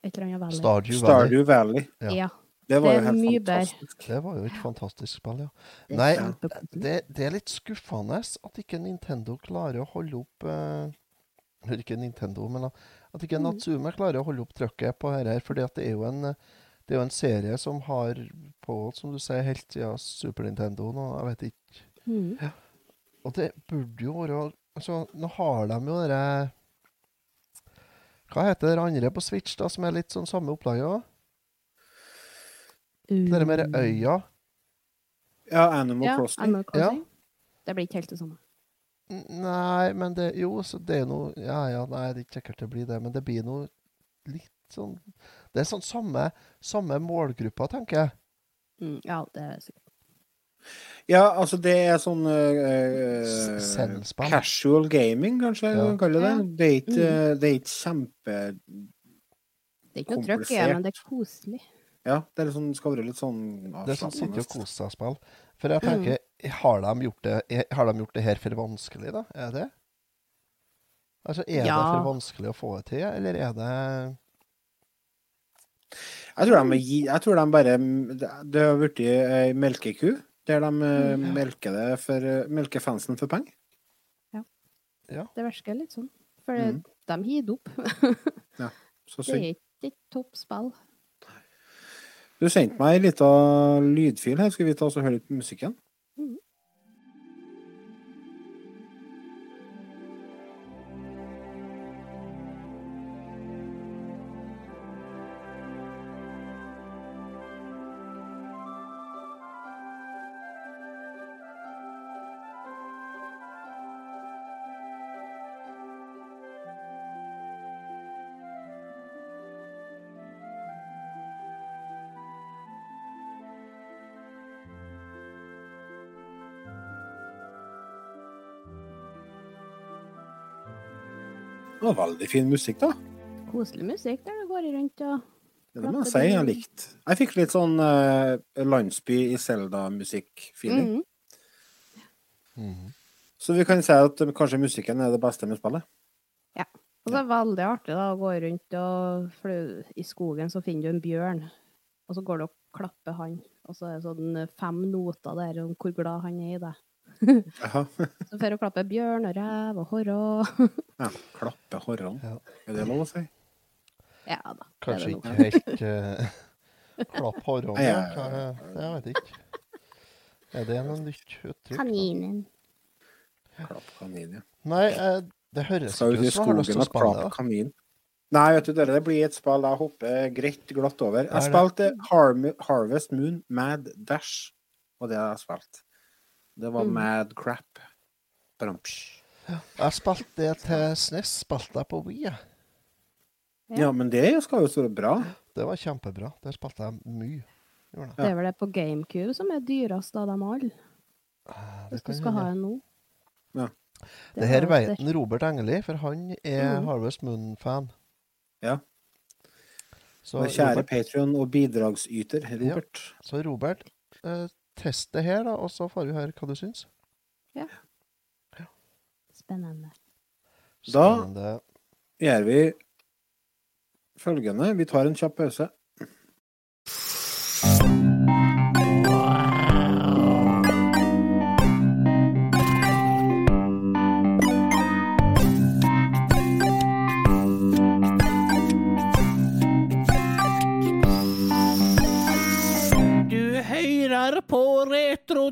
Speaker 2: Et eller annet Valley.
Speaker 3: Stardew Valley.
Speaker 1: Stardew Valley.
Speaker 3: Ja.
Speaker 2: Ja.
Speaker 1: Det var
Speaker 2: Det
Speaker 1: jo helt
Speaker 2: fantastisk. bedre.
Speaker 3: Det var jo et fantastisk spill, ja.
Speaker 2: det
Speaker 3: Nei, det, det er litt skuffende at ikke Nintendo klarer å holde opp eh, Ikke Nintendo, men at ikke
Speaker 2: Mm.
Speaker 3: Natsume klarer å holde opp trøkket på dette. her, fordi at det er jo en det er jo en serie som har på, som du sier, helt siden Super Nintendo nå. Jeg vet ikke.
Speaker 2: Mm.
Speaker 3: Og det burde jo være Altså, nå har de jo det Hva heter det andre på Switch, da, som er litt sånn samme opplaget òg? Det med
Speaker 2: mer
Speaker 3: øya.
Speaker 1: Ja, Animal
Speaker 2: Ja,
Speaker 1: Crossing.
Speaker 2: Animal Crossing. Det blir ikke helt det samme.
Speaker 3: Nei, men det Jo, så det er noe Ja ja, nei, det er ikke sikkert det blir det, men det blir noe litt sånn Det er sånn samme, samme målgruppa, tenker jeg.
Speaker 2: Mm, ja, det er sikkert.
Speaker 1: Ja, altså det er sånn
Speaker 3: uh,
Speaker 1: Casual gaming, kanskje
Speaker 3: Ja.
Speaker 1: man kaller det. Det er ikke, mm. det er ikke kjempe
Speaker 2: Det er ikke noe trøkk i det, men det er koselig.
Speaker 1: Ja, det er liksom, skal være litt sånn
Speaker 3: Det er sånn sitte og
Speaker 1: avslappende.
Speaker 3: kose seg-spill. For jeg tenker, har de, gjort det, har de gjort det her for vanskelig, da? Er det? Altså, er det for vanskelig å få det til, eller er det
Speaker 1: Jeg tror de, jeg tror de bare Det har blitt ei melkeku, der de
Speaker 2: mm, ja.
Speaker 1: melker det for eh, melker fansen for penger.
Speaker 2: Det virker litt sånn. For
Speaker 1: mm.
Speaker 2: de hiver opp.
Speaker 1: Så
Speaker 2: Det er ikke et topp spill.
Speaker 1: Du sendte meg ei lita lydfil her. Skal vi ta oss og høre litt på musikken? Det var veldig fin musikk, da.
Speaker 2: Koselig musikk der det går rundt og
Speaker 1: Det må jeg si jeg likte. Jeg fikk litt sånn uh, landsby i Selda-musikk-feeling.
Speaker 2: Mm
Speaker 3: -hmm.
Speaker 1: Så vi kan si at eh, kanskje musikken er det beste med spillet. Ja.
Speaker 2: Og så er det veldig artig da, å gå rundt og For i skogen så finner du en bjørn, og så går du og klapper han. Og så er det sånn fem noter der om hvor glad han er i deg. Så får hun klappe bjørn og rev og horre.
Speaker 1: Ja, klappe horrene.
Speaker 3: Ja.
Speaker 1: Er det lov å si?
Speaker 2: Ja da.
Speaker 3: Kanskje ikke helt uh, klapp horrene.
Speaker 1: Ja,
Speaker 3: Ja,
Speaker 1: jeg-
Speaker 3: jeg vet ikke. Er det noe nytt uttrykk?
Speaker 2: Kaninen.
Speaker 1: Klapp kanin, ja.
Speaker 3: Nei, eh, det høres
Speaker 1: Skal ut
Speaker 3: som du har lyst til å spille det.
Speaker 1: Nei, vet du, det blir et spill jeg hopper greit glatt over.
Speaker 3: Er
Speaker 1: Jeg spilte Harvest Moon Mad Dash, og det har jeg spilt. Det var
Speaker 2: Mm.
Speaker 1: mad crap. Ja.
Speaker 3: Jeg spilte det til SNES, spilte jeg på Wii. Ja.
Speaker 1: Ja, men det skal jo være bra.
Speaker 3: Det var kjempebra. Der spilte jeg mye. Gjorde.
Speaker 2: Det er vel det på GameCube som er dyrest av dem alle,
Speaker 3: Eh,
Speaker 2: hvis du
Speaker 3: skal
Speaker 2: skal ha en nå.
Speaker 1: Ja.
Speaker 3: det her vet Robert Engeli, for han er
Speaker 2: mm.
Speaker 3: Harvest Moon-fan.
Speaker 1: Ja.
Speaker 3: Så
Speaker 1: kjære Patrion og bidragsyter, Robert.
Speaker 3: så Robert eh, test det her, da, og så får vi høre hva du syns. Ja.
Speaker 2: Spennende.
Speaker 1: Da-
Speaker 3: Spennende.
Speaker 1: Gjør vi følgende. Vi tar en kjapp pause.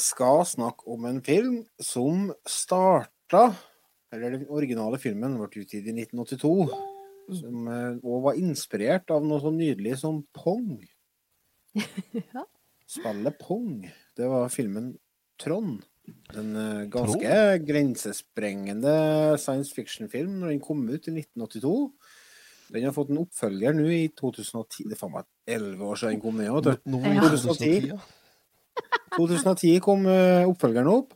Speaker 1: skal snakke om en film som starta Eller den originale filmen ble utgitt i 1982. Som òg og var inspirert av noe så nydelig som Pong.
Speaker 2: Ja.
Speaker 1: Spillet Pong. Det var filmen Trond. En ganske ganske grensesprengende science fiction-film når den kom ut i 1982. Den har fått en oppfølger nå i 2010. Det er faen meg elleve år siden den kom ned. vet du.
Speaker 3: Nå i
Speaker 2: Ja.
Speaker 3: 2010, ja.
Speaker 1: 2010 kom eh, oppfølgeren opp.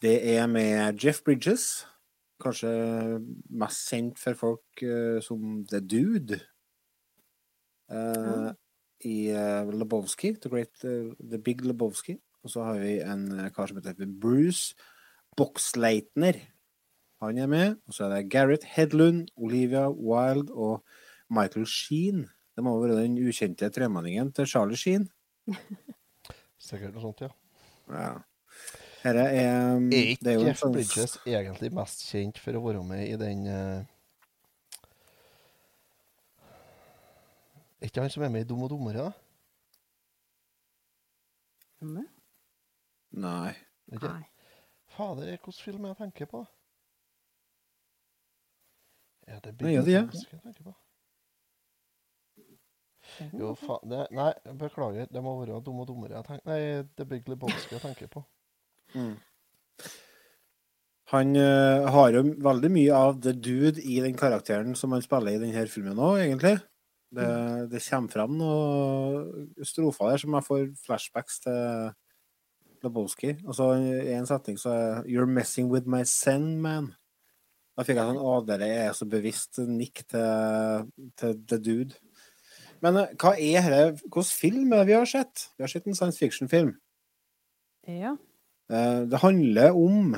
Speaker 1: Det er med Jeff Bridges. Kanskje mest kjent for folk eh, som The Dude. Eh, I uh, Lebowski, The, Great, The Big Lebowski. Og så har vi en kar som heter Bruce Boxleitner. Han er med. Og så er det Gareth Hedlund, Olivia Wilde og Michael Sheen. Det må være den ukjente tremenningen til Charlie Sheen.
Speaker 3: Sikkert noe sånt, ja.
Speaker 1: Ja. Dette er, um,
Speaker 3: Er
Speaker 1: det er
Speaker 3: ikke
Speaker 1: jo
Speaker 3: Jeff
Speaker 1: sånn
Speaker 3: Bridges egentlig mest kjent for å være med i den uh... Er ikke han som er med i Dum og dummere, da?
Speaker 2: Det?
Speaker 1: Nei.
Speaker 3: Ikke?
Speaker 2: Nei.
Speaker 3: Fader, hvilken film jeg tenker på? Er det
Speaker 1: Nei, ja, det er.
Speaker 3: Jeg tenker på? Jo, faen det, Nei, beklager. Det må være Dum og dummere. Jeg tenker, nei, The Big Lebowski jeg tenker på.
Speaker 1: Mm. Han uh, har jo veldig mye av the dude i den karakteren som han spiller i denne filmen òg, egentlig. Det, det kommer fram noen strofer der som jeg får flashbacks til Lebowski. Altså, I en setning så er 'You're messing with my zen, man'. Da fikk jeg sånn Å, dere er så bevisst nikk til, til the dude. Men eh, hva er dette? Hvilken film er det vi har sett? Vi har sett en science fiction-film.
Speaker 2: Ja.
Speaker 1: Eh, Det handler om,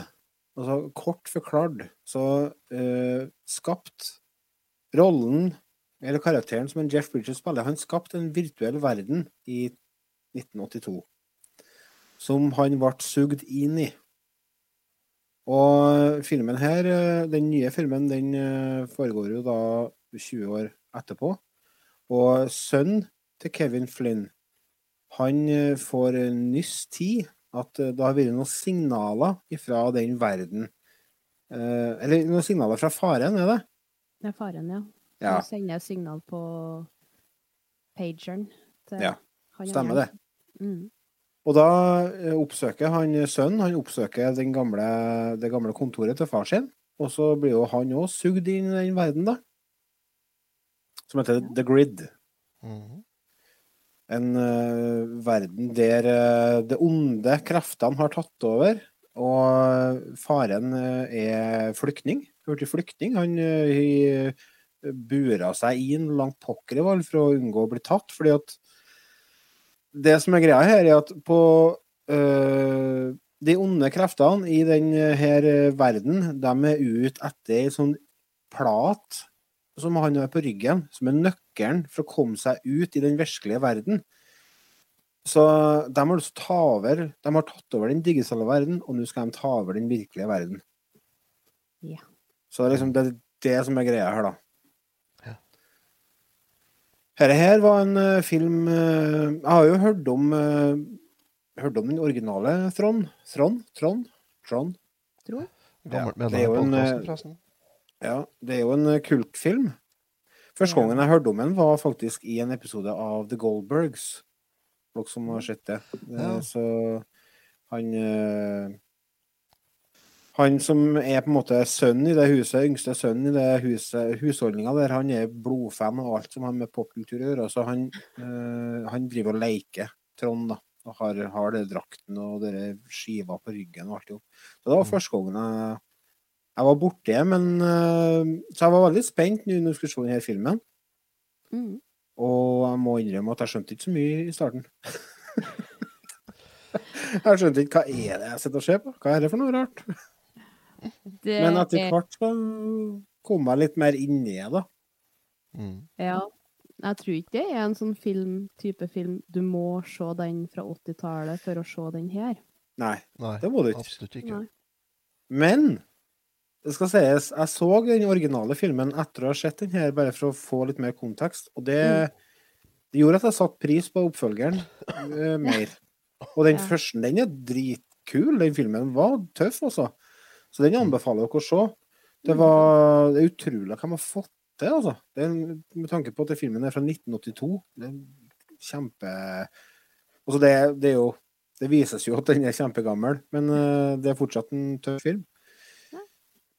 Speaker 1: altså kort forklart, så uh, skapt rollen, eller karakteren som en Jeff Bridges spiller, han skapte en virtuell verden i 1982. Som han ble sugd inn i. Og filmen her, den nye filmen, den foregår jo da 20 år etterpå. Og sønnen til Kevin Flynn, han eh, får nyss tid at eh, det har vært noen signaler fra den verden. Eh, eller noen signaler fra faren, er det?
Speaker 2: Det er faren, ja.
Speaker 1: Ja,
Speaker 2: Han sender signal på pageren
Speaker 1: Ja, stemmer det.
Speaker 2: Mm.
Speaker 1: Og da eh, oppsøker han sønnen han oppsøker den gamle, det gamle kontoret til far sin. Og så blir jo han òg sugd inn i den verden, da. Som heter The Grid.
Speaker 3: Mm.
Speaker 1: En uh, verden der uh, det onde kreftene har tatt over, og faren uh, er flyktning. Blitt flyktning. Han uh, har bura seg inn langt pokker i for å unngå å bli tatt, fordi at det som er greia her, er at på eh, de onde kreftene i denne her verden, de er ute etter ei sånn plat som han har på ryggen, som er nøkkelen for å komme seg ut i den virkelige verden. Så de har lyst ta over De har tatt over den digitale verden, og nå skal de ta over den virkelige verden.
Speaker 2: Ja.
Speaker 1: Så det er liksom det, det som er greia her, da.
Speaker 3: Ja.
Speaker 1: Dette her var en uh, film uh, Jeg har jo hørt om uh, Hørt om den originale Trond. Trond? Trond? Trond?
Speaker 2: Tror.
Speaker 3: jeg.
Speaker 1: Ja, det er jo en. Ja, det er jo en eh, kultfilm. Første gangen jeg hørte om den, var faktisk i en episode av The Goldbergs. Dere som har sett det. Eh,
Speaker 3: Ja.
Speaker 1: Så han eh, Han som er på en måte sønnen i det huset, yngste sønnen i det huset, husholdninga der, han er blodfan av alt som har med popkultur å gjøre. Så han, han driver og leker Trond, da. Og har, har det drakten og dere skiva på ryggen og alt i hop. Så det var
Speaker 3: Mm.
Speaker 1: første gangen jeg jeg var borte, men øh, Så jeg var veldig spent nå når vi skulle se denne filmen.
Speaker 2: Mm.
Speaker 1: Og jeg må innrømme at jeg skjønte ikke så mye i starten. jeg skjønte ikke hva er det jeg sitter og ser på. Hva er det for noe rart?
Speaker 2: Det
Speaker 1: Men etter
Speaker 2: er-
Speaker 1: hvert så kom jeg litt mer inn i det, da.
Speaker 3: Mm.
Speaker 2: Ja. Jeg tror ikke det er en sånn film, type film du må se den fra 80-tallet for å se den her.
Speaker 1: Nei,
Speaker 3: Nei,
Speaker 1: det må du ikke.
Speaker 3: absolutt ikke.
Speaker 2: Nei.
Speaker 1: Men det skal sies, jeg så den originale filmen etter å ha sett den her, bare for å få litt mer kontekst. Og det, det gjorde at jeg satte pris på oppfølgeren uh, mer. Og den
Speaker 2: Ja.
Speaker 1: første, den er dritkul. Den filmen var tøff, altså. Så den anbefaler dere å se. Det, var, det er utrolig hva de har fått til, altså. Det er, med tanke på at den filmen er fra 1982. Det er kjempe Altså, det, det er jo Det vises jo at den er kjempegammel, men uh, det er fortsatt en tøff film.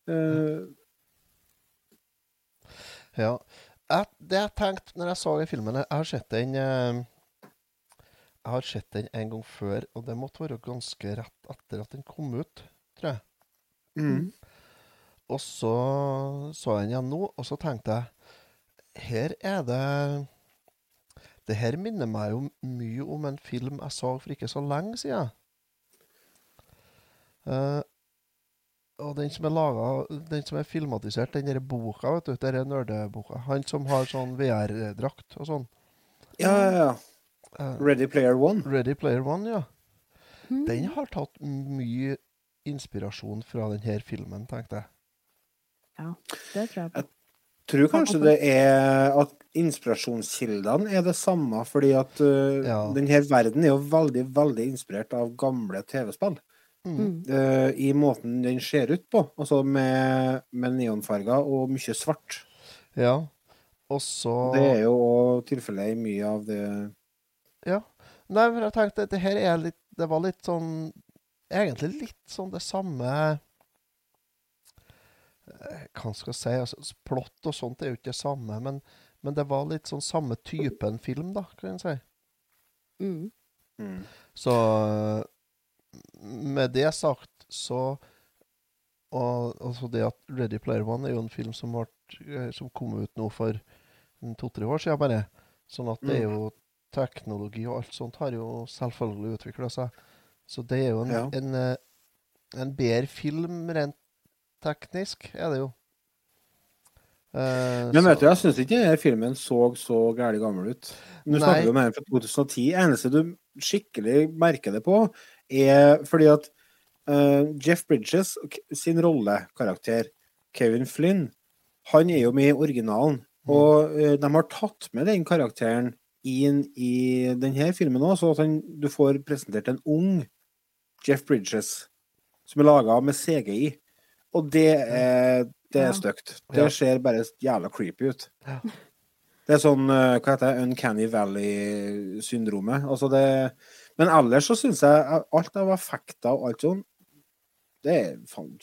Speaker 1: Eh,
Speaker 3: Ja. Jeg, det jeg tenkte når jeg så den filmen Jeg har sett den eh, Jeg har sett den en gang før, og det måtte være ganske rett etter at den kom ut, tror jeg.
Speaker 1: mm.
Speaker 3: Og så så jeg den igjen nå, og så tenkte jeg Her er det Det her minner meg jo mye om en film jeg så for ikke så lenge siden. Eh, og den som er laga Den som er filmatisert, den der boka, vet du, den nerdeboka. Han som har sånn VR-drakt og sånn.
Speaker 1: Ja, ja, ja.
Speaker 3: Eh,
Speaker 1: Ready Player One.
Speaker 3: Ready Player One, ja.
Speaker 2: Mm.
Speaker 3: Den har tatt mye inspirasjon fra denne filmen, tenkte jeg.
Speaker 2: Ja, det tror jeg på.
Speaker 1: tror kanskje det er at inspirasjonskildene er det samme, fordi at uh,
Speaker 3: Ja.
Speaker 1: denne verden er jo veldig, veldig inspirert av gamle TV-spill.
Speaker 2: Mm.
Speaker 1: Uh, I måten den ser ut på, altså med, med neonfarger og mye svart.
Speaker 3: Ja. Og så
Speaker 1: Det er jo òg tilfellet i mye av det
Speaker 3: Ja. Nei, for jeg tenkte at det her er litt Det var litt sånn Egentlig litt sånn det samme eh, Hva skal jeg si? Altså, plott og sånt er jo ikke det samme, men, men det var litt sånn samme typen film, da, kan jeg si.
Speaker 2: Mm.
Speaker 1: mm.
Speaker 3: Så eh, med det sagt, så og altså det at Ready Player One er jo en film som, ble, eh, som kom ut nå for en to-tre år siden bare. Sånn at det er jo teknologi og alt sånt har jo selvfølgelig utvikla seg. Så det er jo en,
Speaker 1: Ja.
Speaker 3: en, eh, en bedre film rent teknisk, er det jo. Eh,
Speaker 1: Men vet du, jeg syns ikke denne filmen så så gæli gammel ut. Nå snakker vi om den fra 2010. Eneste du skikkelig merker det på, er fordi at uh, Jeff Bridges sin rollekarakter, Kevin Flynn, han er jo med i originalen. Og uh, de har tatt med den karakteren inn i denne filmen òg, så at han, du får presentert en ung Jeff Bridges som er laga med CGI. Og det er, det
Speaker 2: Ja.
Speaker 1: er stygt. Det
Speaker 3: Ja.
Speaker 1: ser bare jævla creepy ut.
Speaker 3: Ja.
Speaker 1: Det er sånn eh, hva heter det, Uncanny Valley-syndromet. Altså det Men ellers så syns jeg at alt av effekter og alt sånn, det er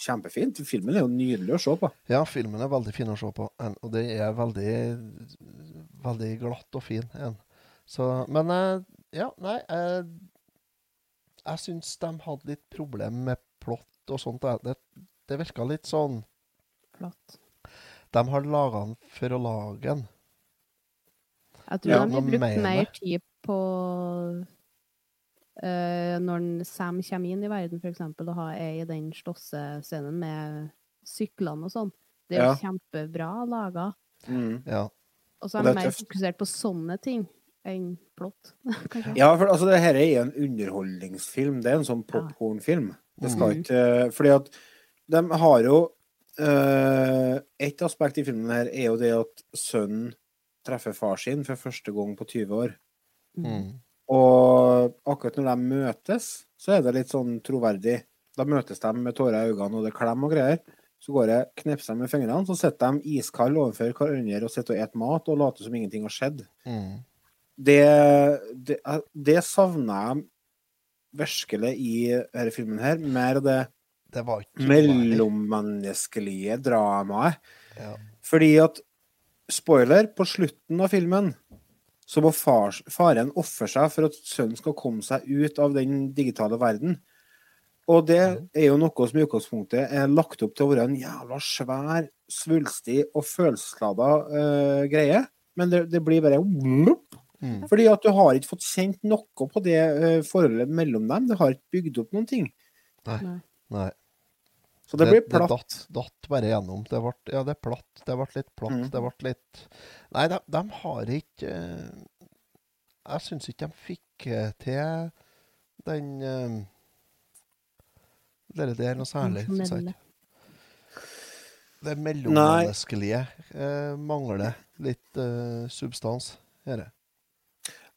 Speaker 1: kjempefint. Filmen er jo nydelig å se på.
Speaker 3: Ja, filmen er veldig fin å se på, en- og det er veldig veldig glatt og fin. En. Så, men eh, ja, nei eh, Jeg syns de hadde litt problem med plott og sånt. Det, det, det virka litt sånn
Speaker 2: Flott.
Speaker 3: De har laga den for å lage den.
Speaker 2: Jeg tror
Speaker 3: Ja,
Speaker 2: de har brukt mer tid på eh, når Sam kommer inn i verden, f.eks., og har, er i den slåssescenen med syklene og sånn. Det er jo
Speaker 1: Ja.
Speaker 2: kjempebra laga.
Speaker 1: Mm.
Speaker 3: Ja.
Speaker 2: Og så er
Speaker 1: jeg
Speaker 2: de
Speaker 1: er
Speaker 2: mer
Speaker 1: tøft.
Speaker 2: fokusert på sånne ting enn plott.
Speaker 1: Ja, for altså, det her er en underholdningsfilm. Det er en sånn popkornfilm. Det skal
Speaker 2: Mhm.
Speaker 1: ikke Fordi at de har jo uh, Et aspekt i filmen her er jo det at sønnen treffer far sin for første gang på 20 år.
Speaker 3: Mm.
Speaker 1: Og akkurat når de møtes, så er det litt sånn troverdig. Da møtes de med tårer i øynene, og det er klem og greier. Så går jeg, knepser de med fingrene, så sitter de iskalde overfor hverandre og sitter og spiser mat og later som ingenting har skjedd.
Speaker 3: Mm.
Speaker 1: Det, det, det savner jeg virkelig i denne filmen her. Mer det
Speaker 3: Det
Speaker 1: mellommenneskelige dramaet.
Speaker 3: Ja.
Speaker 1: Fordi at Spoiler, på slutten av filmen så må far, faren ofre seg for at sønnen skal komme seg ut av den digitale verden. Og det er jo noe som i utgangspunktet er lagt opp til å være en jævla svær, svulstig og følelseslada uh, greie. Men det, det blir bare blup.
Speaker 3: Mm.
Speaker 1: Fordi at du har ikke fått kjent noe på det uh, forholdet mellom dem. Det har ikke bygd opp noen ting.
Speaker 2: Nei.
Speaker 3: Nei.
Speaker 1: Så det, blir platt.
Speaker 3: Det datt, datt bare gjennom. Det ble, ja, det er platt. Det ble litt platt.
Speaker 1: Mm.
Speaker 3: Det ble litt Nei, de, de har ikke eh, Jeg syns ikke de fikk eh, til den eh, Det der noe særlig, syns jeg ikke. Det mellommenneskelige eh, mangler litt eh, substans. Her.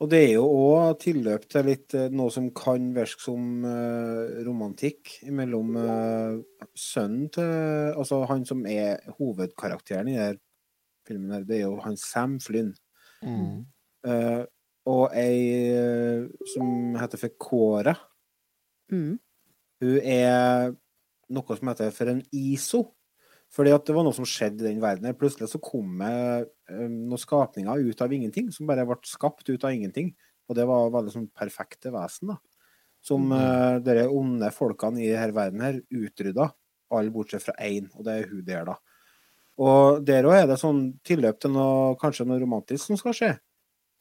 Speaker 1: Og det er jo òg tilløp til litt eh, noe som kan virke som eh, romantikk mellom eh, sønnen til Altså han som er hovedkarakteren i denne filmen, her, det er jo han Sam Flynn.
Speaker 3: Mm.
Speaker 1: Uh, og ei som heter for Kåre.
Speaker 2: Mm.
Speaker 1: Hun er noe som heter for en ISO. Fordi at det var noe som skjedde i den verden. her. Plutselig så kom det eh, noen skapninger ut av ingenting, som bare ble skapt ut av ingenting. Og det var veldig sånn perfekte vesen, da. Som
Speaker 3: mm.
Speaker 1: uh, dere onde folkene i denne verden her utrydda. Alle bortsett fra én, og det er hun der, da. Og der òg er det sånn tilløp til noe, kanskje noe romantisk som skal skje.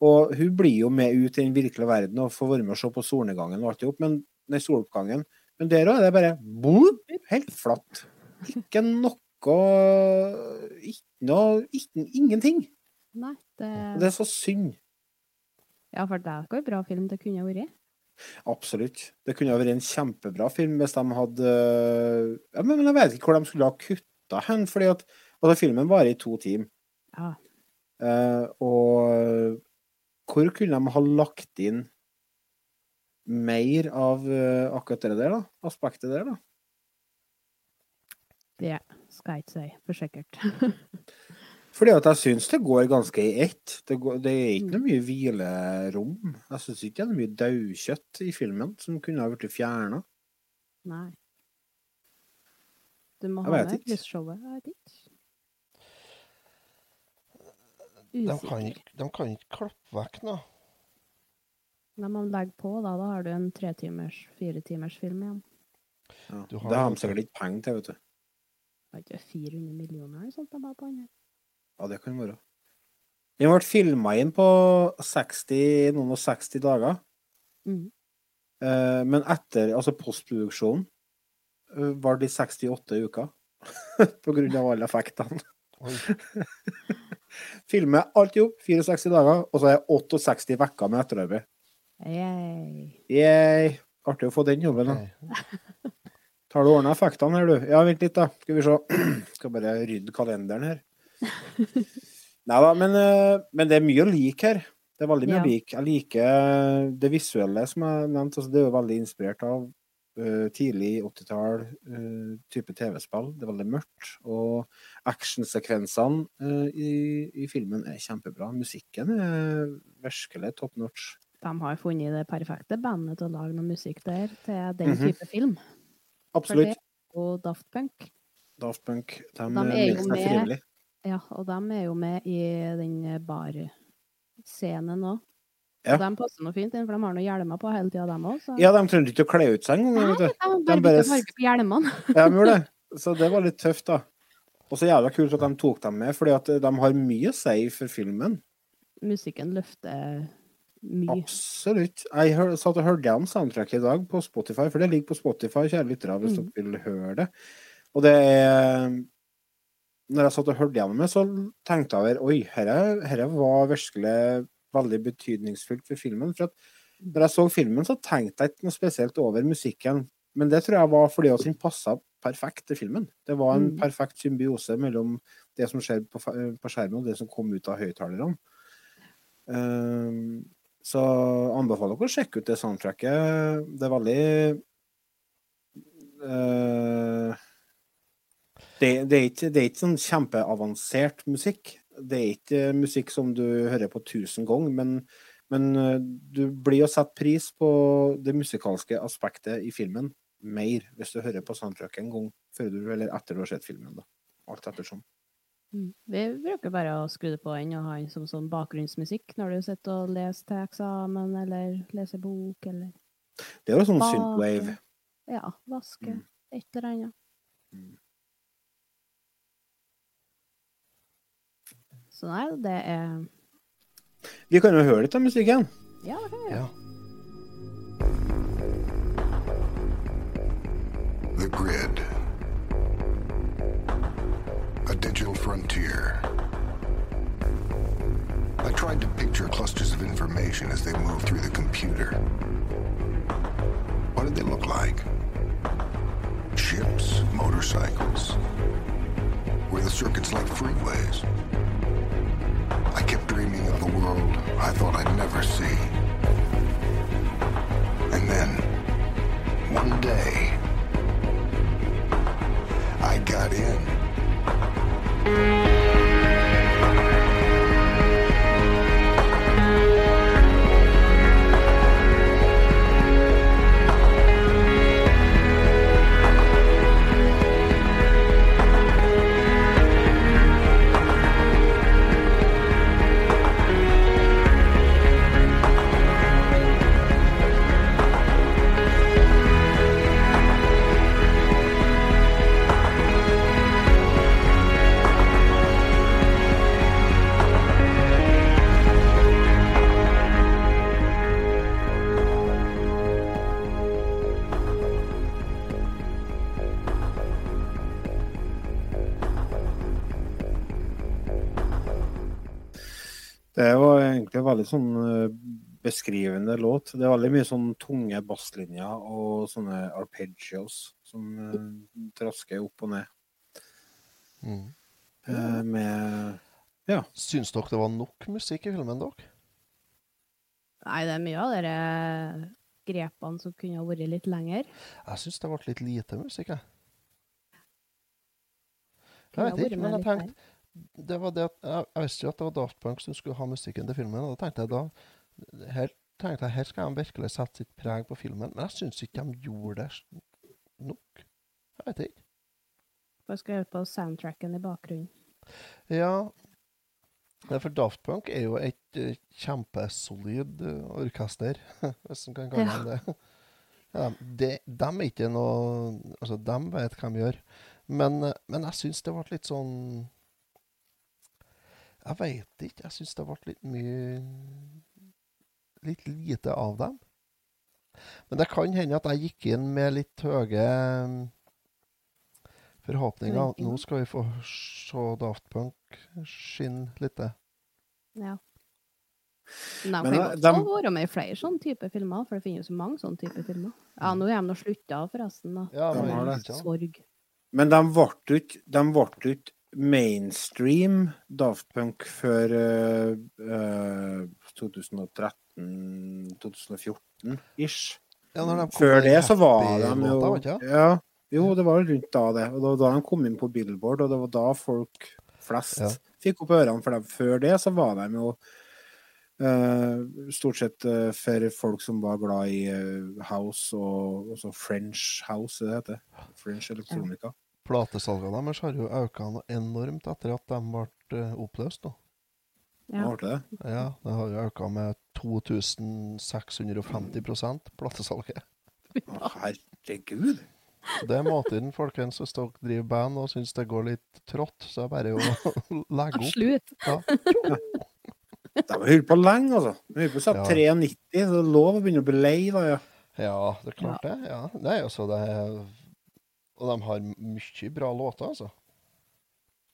Speaker 1: Og hun blir jo med ut i den virkelige verden og får være med og se på solnedgangen og alt i men nei, soloppgangen. Men der òg er det bare boom, helt flatt. Ikke noe Ikke noe ikke, Ingenting.
Speaker 2: Nei, det,
Speaker 1: Det er så synd.
Speaker 2: Ja, for det er ikke en bra film det kunne vært.
Speaker 1: Absolutt. Det kunne vært en kjempebra film hvis de hadde ja, Men jeg vet ikke hvor de skulle ha kutta hen. fordi at altså, Filmen varer i to timer.
Speaker 2: Ja.
Speaker 1: Eh, og hvor kunne de ha lagt inn mer av eh, akkurat det der, da? Aspektet der, da?
Speaker 2: Det skal jeg ikke si for sikkert.
Speaker 1: Fordi at jeg syns det går ganske i ett. Det, går, det er ikke noe mye hvilerom. Jeg syns ikke det er noe mye daukjøtt i filmen som kunne ha blitt fjerna.
Speaker 2: Nei. Du må
Speaker 1: Jeg
Speaker 2: ha
Speaker 1: vet
Speaker 2: med
Speaker 1: ikke.
Speaker 2: krysshowet. Jeg vet ikke.
Speaker 3: De kan, ikke- de kan ikke klappe vekk noe.
Speaker 2: Nei, men legg på, da. Da har du en tre timers, fire timers film igjen.
Speaker 1: Ja.
Speaker 3: Du har
Speaker 1: Det har de sikkert ikke penger til, vet du.
Speaker 2: Ikke 400 millioner eller sånt de på her.
Speaker 1: Ja, det kan være. Den ble filma inn på 60, noen og 60 dager.
Speaker 2: Mm.
Speaker 1: Eh, men etter, altså postproduksjonen, eh, var det 68 uker. på grunn av alle effektene. Filmer alt i hop, 64 dager, og så er jeg 68 uker med etterarbeid.
Speaker 2: Yay.
Speaker 1: Yay! Artig å få den jobben, da. Tar du ordna effektene her, du? Ja, vent litt, da. Skal vi se. Skal bare rydde kalenderen her. Nei da, men, eh, men det er mye å like her. Det er veldig mye
Speaker 2: Ja.
Speaker 1: å like. Jeg liker det visuelle, som jeg nevnte. Altså, det er jo veldig inspirert av uh, tidlig 80-tall uh, type TV-spill. Det er veldig mørkt. Og actionsekvensene uh, i, i filmen er kjempebra. Musikken er virkelig top notch.
Speaker 2: De har funnet det perfekte bandet til å lage noe musikk der, til den
Speaker 1: Mhm.
Speaker 2: type film.
Speaker 1: Absolutt.
Speaker 2: Og Daft Punk.
Speaker 1: Daft Punk. De,
Speaker 2: De er jo med-
Speaker 1: frivillig.
Speaker 2: Ja, og de er jo med i den barscenen òg.
Speaker 1: Ja.
Speaker 2: De passer noe fint inn, for de har noen hjelmer på hele tida, dem òg.
Speaker 1: Ja, de trengte ikke å kle ut seg engang.
Speaker 2: De bare bytter farge på hjelmene.
Speaker 1: Ja, de gjorde det. Så det var litt tøft, da. Og så jævla kult at de tok dem med, fordi at de har mye å si for filmen.
Speaker 2: Musikken løfter mye.
Speaker 1: Absolutt. Jeg hør, satt og hørte gjennom soundtracket i dag på Spotify, for det ligger på Spotify, kjære lyttere, hvis
Speaker 2: Mm.
Speaker 1: dere vil høre det. Og det er Når jeg satt og hørte gjennom det, så tenkte jeg over Oi, dette var virkelig veldig betydningsfullt for filmen. For at når jeg så filmen, så tenkte jeg ikke noe spesielt over musikken. Men det tror jeg var fordi den passa perfekt til filmen. Det var en
Speaker 2: Mm.
Speaker 1: perfekt symbiose mellom det som skjer på, på skjermen, og det som kom ut av høyttalerne. Um, så anbefaler dere å sjekke ut det soundtracket. Det er veldig uh, det, det, er ikke, det er ikke sånn kjempeavansert musikk. Det er ikke musikk som du hører på tusen ganger, men, men eh, du blir å sette pris på det musikalske aspektet i filmen mer hvis du hører på soundtracket en gang før du, eller etter du har sett filmen. da. Alt ettersom.
Speaker 2: Mm. Vi bruker bare å skru det på inn og ha den som sånn bakgrunnsmusikk når du sitter og leser til eksamen eller leser bok eller
Speaker 1: Det er jo sånn synthwave.
Speaker 2: ja, vaske.
Speaker 1: Mm.
Speaker 2: Et eller annet.
Speaker 1: Mm.
Speaker 2: Så nei, det er
Speaker 1: Vi kan jo høre litt av musikken.
Speaker 2: Ja, det kan vi gjøre.
Speaker 3: Ja.
Speaker 4: The Grid. Frontier. I tried to picture clusters of information as they moved through the computer. What did they look like? Ships, motorcycles? Were the circuits like freeways? I kept dreaming of the world I thought I'd never see. And then, one day, I got in.
Speaker 1: Det veldig sånn eh, beskrivende låt. Det er veldig mye sånn tunge basslinjer og sånne arpeggios som eh, trasker opp og ned.
Speaker 3: Mm.
Speaker 1: Eh, med Ja.
Speaker 3: Syns dere det var nok musikk i filmen, dere?
Speaker 2: Nei, det er mye av de grepene som kunne ha vært litt lenger.
Speaker 3: Jeg syns det ble litt lite musikk, jeg. Jeg vet ikke, men jeg tenkte det var det at, jeg, jeg visste jo at det var Daft Punk som skulle ha musikken til filmen. Og da tenkte jeg da her, tenkte jeg, her skal de virkelig sette sitt preg på filmen. Men jeg syns ikke de gjorde det nok. Jeg vet ikke.
Speaker 2: Jeg skal høre på soundtracken i bakgrunnen.
Speaker 3: Ja, for Daft Punk er jo et eh, kjempesolid eh, orkester, hvis man kan kalle
Speaker 2: Ja.
Speaker 3: det. Ja, de, dem er ikke noe Altså, de vet hva de gjør. Men, eh, men jeg syns det ble litt sånn Jeg veit ikke. Jeg syns det ble litt mye Litt lite av dem. Men det kan hende at jeg gikk inn med litt høye eh, forhåpninger. Nå skal vi få se Daft Punk skinne litt.
Speaker 2: Ja. Men de kan
Speaker 1: eh,
Speaker 2: godt
Speaker 1: dem-
Speaker 2: være med i flere sånne type filmer, for det finnes jo mange sånne type filmer. Ja, nå er de nå slutta, forresten. da.
Speaker 3: Ja,
Speaker 1: De
Speaker 3: men?
Speaker 2: Sorg.
Speaker 1: Men de ble ikke mainstream Daft Punk før eh, eh, 2013-2014-ish.
Speaker 3: Ja, de
Speaker 1: Før det så var de jo
Speaker 3: låta,
Speaker 1: ja, Jo, det var rundt da det. Og det var da de kom inn på Billboard, og det var da folk flest
Speaker 3: Ja.
Speaker 1: fikk opp ørene for dem. Før det så var de jo Uh, stort sett uh, for folk som var glad i uh, house og også French house, det heter. French elektronika.
Speaker 3: Platesalgene deres har jo økt noe enormt etter at de ble eh, oppløst. Da.
Speaker 2: Ja.
Speaker 1: Det?
Speaker 3: Ja, det har jo økt med 2650 platesalget.
Speaker 1: Å, herregud.
Speaker 3: Det er måten, folkens, hvis dere driver band og syns det går litt trått, så er det bare å legge opp.
Speaker 2: Slutt.
Speaker 3: Ja.
Speaker 1: De har holdt på lenge, altså. De holdt på å
Speaker 3: Ja.
Speaker 1: 93, så det er lov å begynne å bli lei, da. ja.
Speaker 3: ja, det er klart det. Ja, det er jo så det er Og de har mye bra låter, altså.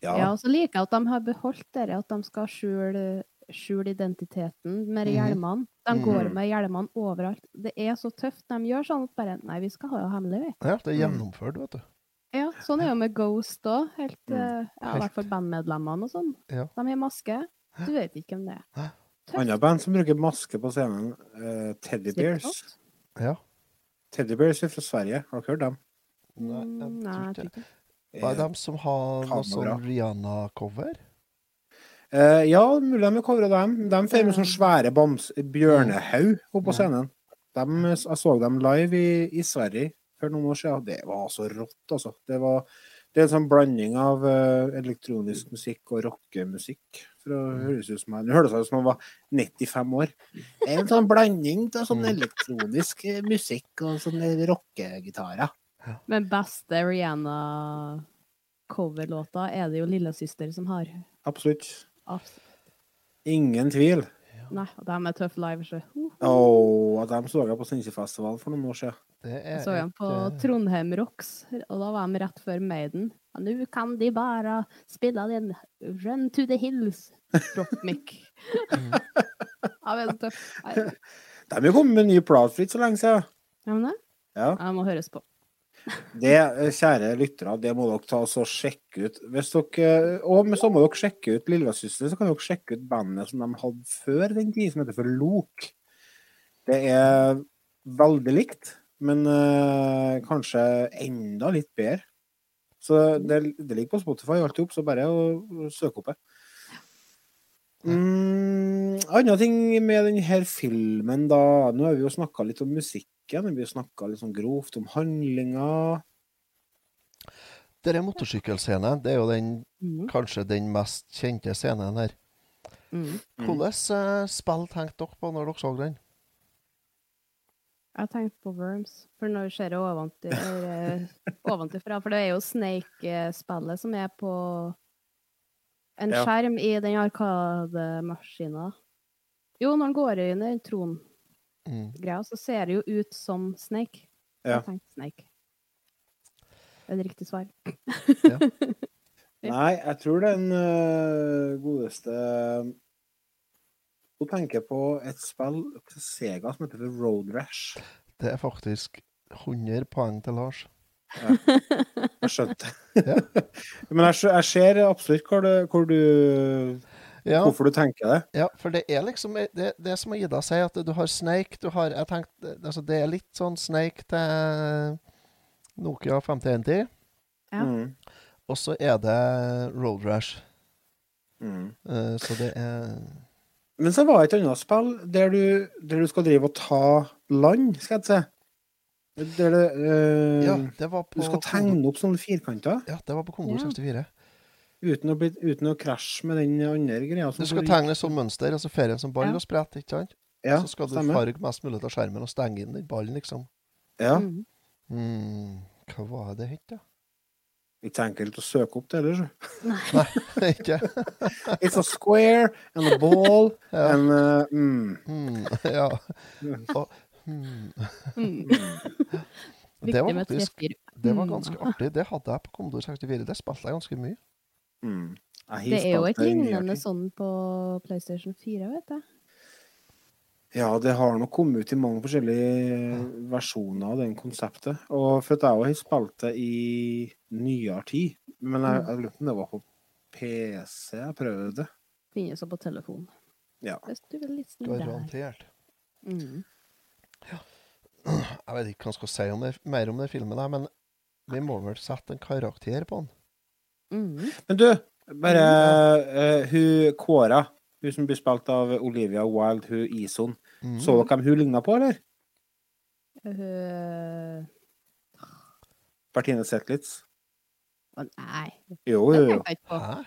Speaker 2: Ja,
Speaker 1: Ja.
Speaker 2: og så liker jeg at de har beholdt det, at de skal skjule, skjule identiteten med
Speaker 3: Mhm.
Speaker 2: hjelmene. De
Speaker 3: Mhm.
Speaker 2: går med hjelmene overalt. Det er så tøft. De gjør sånn at bare Nei, vi skal ha det hemmelig, vi.
Speaker 3: Ja, det er gjennomført, vet du.
Speaker 2: Ja, sånn er jo med Ghost òg. Helt,
Speaker 1: Mm.
Speaker 2: ja, I hvert fall bandmedlemmene og sånn.
Speaker 3: Ja.
Speaker 2: De har maske. Du vet ikke hvem det er.
Speaker 1: Annet band som bruker maske på scenen, uh, Teddy Bears.
Speaker 3: Ja.
Speaker 1: Teddy Bears er fra Sverige. Har dere hørt dem?
Speaker 3: Nei, jeg
Speaker 2: Mm,
Speaker 3: tror ikke det. Hva er de som har noe sånn Rihanna-cover?
Speaker 1: Eh, ja, mulig de har covra dem. De får med sånne svære bams bjørnehaug oppe på scenen. De, jeg så dem live i, i Sverige for noen år siden. Det var så rått, altså. Det, var, det er en sånn blanding av uh, elektronisk musikk og rockemusikk. For å høres ut som jeg, Nå høres ut som jeg var 95 år. Det er en sånn blanding av sånn
Speaker 3: Mm.
Speaker 1: elektronisk eh, musikk og sånn rockegitarer.
Speaker 2: Men beste Rihanna-coverlåta er det jo lillesøster som har.
Speaker 1: Absolutt.
Speaker 2: Abs-
Speaker 1: Ingen tvil.
Speaker 2: Nei, og de er tøffe live. Så. Uh,
Speaker 1: Og at de så jeg på Steinkjerfestivalen for noen år siden.
Speaker 3: Det
Speaker 2: Jeg så dem på
Speaker 3: et, eh,
Speaker 2: Trondheim Rocks, og da var de rett før Maiden. Nå kan de bare spille den Run to the Hills, rockmic. Ja,
Speaker 1: De har kommet med en ny plate for ikke så lenge siden.
Speaker 2: ja, men det?
Speaker 1: Ja.
Speaker 2: Jeg må høres på.
Speaker 1: Det, eh, kjære lyttere, det må dere ta og sjekke ut. Hvis dere, og så må dere sjekke ut Lillesøster, så kan dere sjekke ut bandet som de hadde før den tid, som heter for Lok. Det er veldig likt, men uh, kanskje enda litt bedre. Så det, det ligger på Spotify alltid opp, så bare å, søke opp det. Mm, andre ting med denne filmen, da Nå har vi jo snakka litt om musikken. Vi har snakka liksom sånn grovt om handlinga.
Speaker 3: Denne motorsykkelscenen, det er jo den,
Speaker 2: mm.
Speaker 3: kanskje den mest kjente scenen her.
Speaker 2: Mm.
Speaker 3: Hvordan uh, spill tenkte dere på når dere så den?
Speaker 2: Jeg tenkte på Worms, for når ser jeg ovenfra eh. For det er jo Snake-spillet som er på en
Speaker 1: Ja.
Speaker 2: skjerm i den arkademaskina. Jo, når den går inn i den trongreia,
Speaker 3: Mm.
Speaker 2: så ser det jo ut som Snake.
Speaker 1: Ja.
Speaker 2: Jeg tenkte Snake. Det er et riktig svar.
Speaker 3: Ja.
Speaker 2: Ja.
Speaker 1: Nei, jeg tror den uh, godeste Hun tenker på et spill til Sega som heter Road Rash.
Speaker 3: Det er faktisk 100 poeng til Lars. Ja.
Speaker 1: Jeg skjønte det. Men jeg, jeg ser absolutt hvor, det, hvor du
Speaker 3: Ja.
Speaker 1: hvorfor du tenker det.
Speaker 3: Ja, for det er liksom Det, det er som Ida sier, at du har Snake du har, jeg tenkte, altså Det er litt sånn Snake til Nokia 5110.
Speaker 2: Ja.
Speaker 1: Mm.
Speaker 3: Og så er det Road Rash.
Speaker 1: Mm.
Speaker 3: Uh, så det er
Speaker 1: Men så var det et annet spill der du, der du skal drive og ta land, skal jeg si. Der det, uh,
Speaker 3: Ja, det var på
Speaker 1: du skal tegne opp sånne firkanter
Speaker 3: Ja, det var på
Speaker 2: Ja.
Speaker 3: 64.
Speaker 1: uten å, bli, uten å krasje med den andre greia. som
Speaker 3: Du skal tegne som mønster, altså ferien som ball
Speaker 2: Ja.
Speaker 3: og sprett, ikke sant?
Speaker 1: ja,
Speaker 3: så skal du
Speaker 1: stemmer.
Speaker 3: farge mest mulig av skjermen og stenge inn den ballen, liksom.
Speaker 1: Ja.
Speaker 2: Mm.
Speaker 3: Hmm, hva var det het, da?
Speaker 1: Ikke enkelt å søke opp det ellers.
Speaker 3: Ikke?
Speaker 1: It's a square and a ball
Speaker 3: Ja.
Speaker 1: and uh, mm.
Speaker 3: mm. ja. Og, hmm.
Speaker 2: Mm.
Speaker 3: Det var faktisk det var
Speaker 2: Mm.
Speaker 3: ganske artig. Det hadde jeg på Commodore 64. Det spilte jeg ganske mye.
Speaker 1: Mm.
Speaker 2: Det er jo et lignende sånn på PlayStation 4, vet jeg.
Speaker 1: Ja, det har nok kommet ut i mange forskjellige versjoner av den konseptet. Og for at jeg òg har spilt det i nyere tid. Men jeg, jeg lurer på om det var på PC jeg prøvde det.
Speaker 2: Finnes på telefon.
Speaker 1: Ja.
Speaker 2: Hvis du vil litt der.
Speaker 3: Garantert.
Speaker 2: Mm.
Speaker 3: Jeg vet ikke hva jeg skal si om det, mer om den filmen, men vi må vel sette en karakter på den.
Speaker 2: Mm.
Speaker 1: Men du, bare uh, hun Kåra, hun som blir spilt av Olivia Wilde, hun Ison.
Speaker 3: Mm.
Speaker 1: Så dere hvem hun ligna på, eller?
Speaker 2: Uh,
Speaker 1: Bertine Zetlitz?
Speaker 2: å, nei,
Speaker 1: Jo, jo, jo.
Speaker 3: Hæ?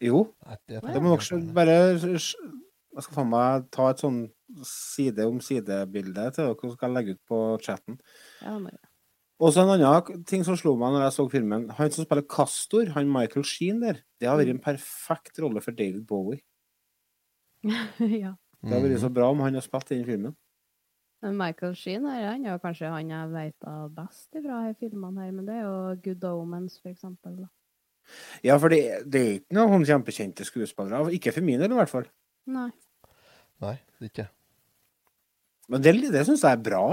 Speaker 1: jo.
Speaker 3: Det,
Speaker 1: Det må dere bare Jeg skal faen meg ta et sånn side om side-bilde til dere som skal legge ut på chatten.
Speaker 2: Ja, jeg gjøre.
Speaker 1: Og så en annen ting som slo meg når jeg så filmen. Han som spiller Castor, han Michael Sheen der, det har vært en perfekt rolle for David Bowie.
Speaker 2: ja.
Speaker 1: Det har vært så bra om han har spilt i den filmen.
Speaker 2: Men Michael Sheen her, han er jo kanskje han jeg vet best fra filmene her, men det er jo Good Omens, for eksempel. Da.
Speaker 1: Ja, for det, det er ikke noen kjempekjente skuespillere. Ikke for min del, i hvert fall.
Speaker 2: Nei.
Speaker 3: Nei, det er ikke.
Speaker 1: Men det, det syns jeg er bra.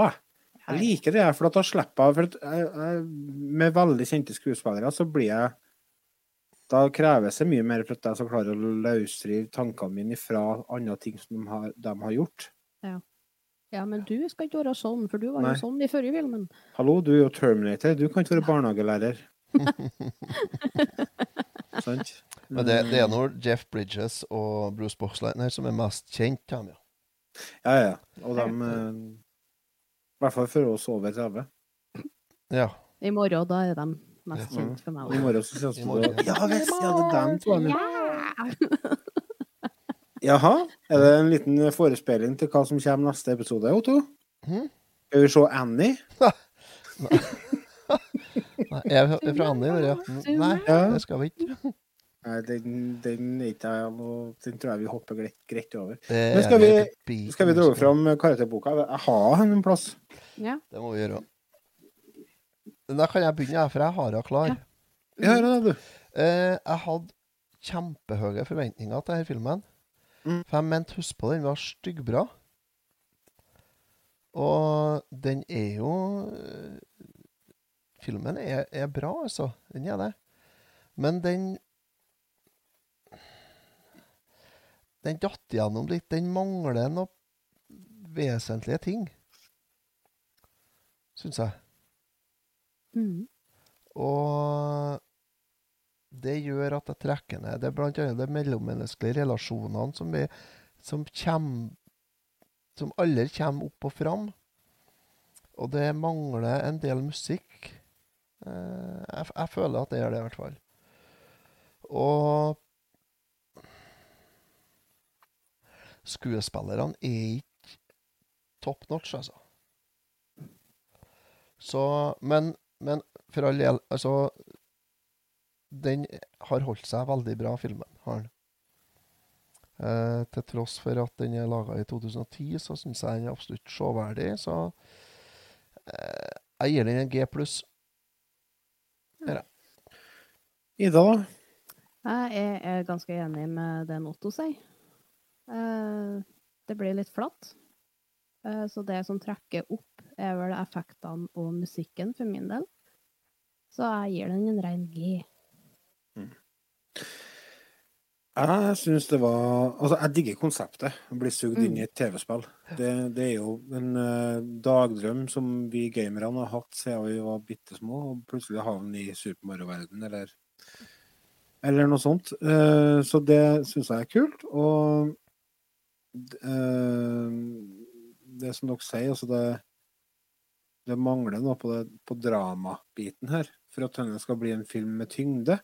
Speaker 1: Jeg. Liker det, for da slipper jeg for at jeg, Med veldig kjente skuespillere så blir jeg Da kreves det mye mer for at jeg skal klare å løsrive tankene mine fra andre ting som de har, de har gjort.
Speaker 2: Ja, men du skal ikke være sånn, for du var
Speaker 1: Nei.
Speaker 2: jo sånn i forrige filmen.
Speaker 1: Hallo, du er jo Terminator. Du kan ikke være barnehagelærer. Sant?
Speaker 3: Men det, det er nå Jeff Bridges og Bruce Boxleitner som er mest kjent. Ja.
Speaker 1: Ja, ja. Og de I hvert fall for oss over 30.
Speaker 3: ja.
Speaker 2: I morgen, da er de mest
Speaker 1: Ja.
Speaker 2: kjent for meg.
Speaker 1: I morgen så ses vi. Ja visst, ja, det er dem to. ja.
Speaker 2: Ja!
Speaker 1: Jaha. Er det en liten forespeiling til hva som kommer neste episode, Otto?
Speaker 3: Mhm.
Speaker 1: Skal vi se Annie?
Speaker 3: Nei, jeg er fra Annie. Ja. Nei, det skal vi ikke.
Speaker 1: Nei, den, den, er ikke noe- den tror jeg vi hopper greit, greit over.
Speaker 3: Det
Speaker 1: Men skal vi, skal vi dra fram karakterboka? Jeg har den en plass.
Speaker 2: ja.
Speaker 3: Det må vi gjøre. Men Da kan jeg begynne, for jeg har henne klar.
Speaker 1: Ja, Ja, det, du.
Speaker 3: Eh, jeg hadde kjempehøye forventninger til denne filmen.
Speaker 1: Mm.
Speaker 3: For jeg mente, husk på, den var styggbra. Og den er jo eh, Filmen er, er bra, altså. Den er det. Men den Den datt igjennom litt. Den mangler noen vesentlige ting. Syns jeg.
Speaker 2: Mm.
Speaker 3: Og det gjør at jeg trekker ned. Det er annet de mellommenneskelige relasjonene som, vi, som kommer Som aldri kommer opp og fram. Og det mangler en del musikk. Eh, jeg, jeg føler at det gjør det, i hvert fall. Og Skuespillerne er ikke top notch, altså. Så Men, men for all del, altså Den har holdt seg veldig bra, filmen. har den. Eh, til tross for at den er laga i 2010, så syns jeg den er absolutt severdig. Så eh, jeg gir den en G pluss.
Speaker 1: Ida, da?
Speaker 2: Jeg er ganske enig med det Otto sier. Eh, det blir litt flatt. Eh, så det som trekker opp, er vel effektene og musikken for min del. Så jeg gir den en rein G.
Speaker 1: Jeg syns det var Altså, jeg digger konseptet. Å bli sugd inn i et TV-spill. Det, det er jo en uh, dagdrøm som vi gamerne har hatt siden vi var bitte små, og plutselig havne i Super Mario-verden, eller eller noe sånt. Uh, så det syns jeg er kult. Og det som dere sier, altså det det mangler noe på, det, på dramabiten her, for at denne skal bli en film med tyngde.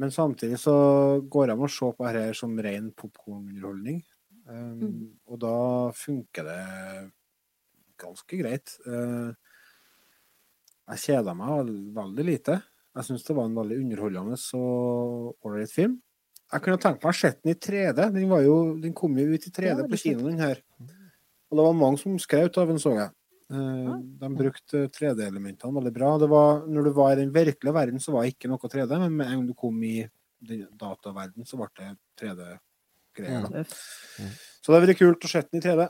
Speaker 1: Men samtidig så går det an å se på dette som ren popkornunderholdning. Um, Og da funker det ganske greit. Uh, jeg kjeda meg veldig lite. Jeg syns det var en veldig underholdende og ålreit film. Jeg kunne tenkt meg å sett den i 3D. Den, var jo, den kom jo ut i 3D
Speaker 2: Ja,
Speaker 1: på kino, den her. Og det var mange som skrøt av den, så jeg. Eh, de brukte 3D-elementene veldig bra. Det var, når du var i den virkelige verden, så var det ikke noe 3D, men med en gang du kom i dataverden, så ble det 3D-greier. da. Så det hadde vært kult å se den i 3D.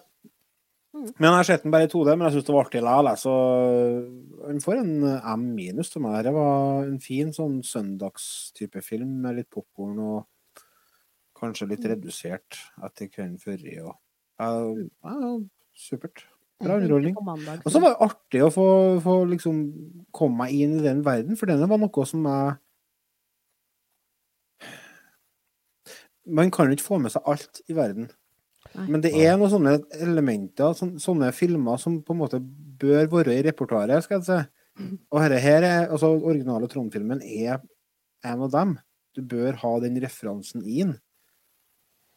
Speaker 2: Mm.
Speaker 1: Men jeg har sett den bare i 2D, men jeg syns det var artig likevel. Så han får en M minus til meg. Det var en fin sånn søndagstype film med litt popkorn og kanskje litt redusert etter kvelden før. Og, ja, ja, supert. Bra underholdning. Og så var det artig å få, få liksom komme meg inn i den verden, for denne var noe som jeg Man kan jo ikke få med seg alt i verden.
Speaker 2: Nei.
Speaker 1: Men det er noen sånne elementer, sånne, sånne filmer som på en måte bør være i repertoaret, skal jeg si. Og her, her er, altså originale Trond-filmen er en av dem. Du bør ha den referansen inn.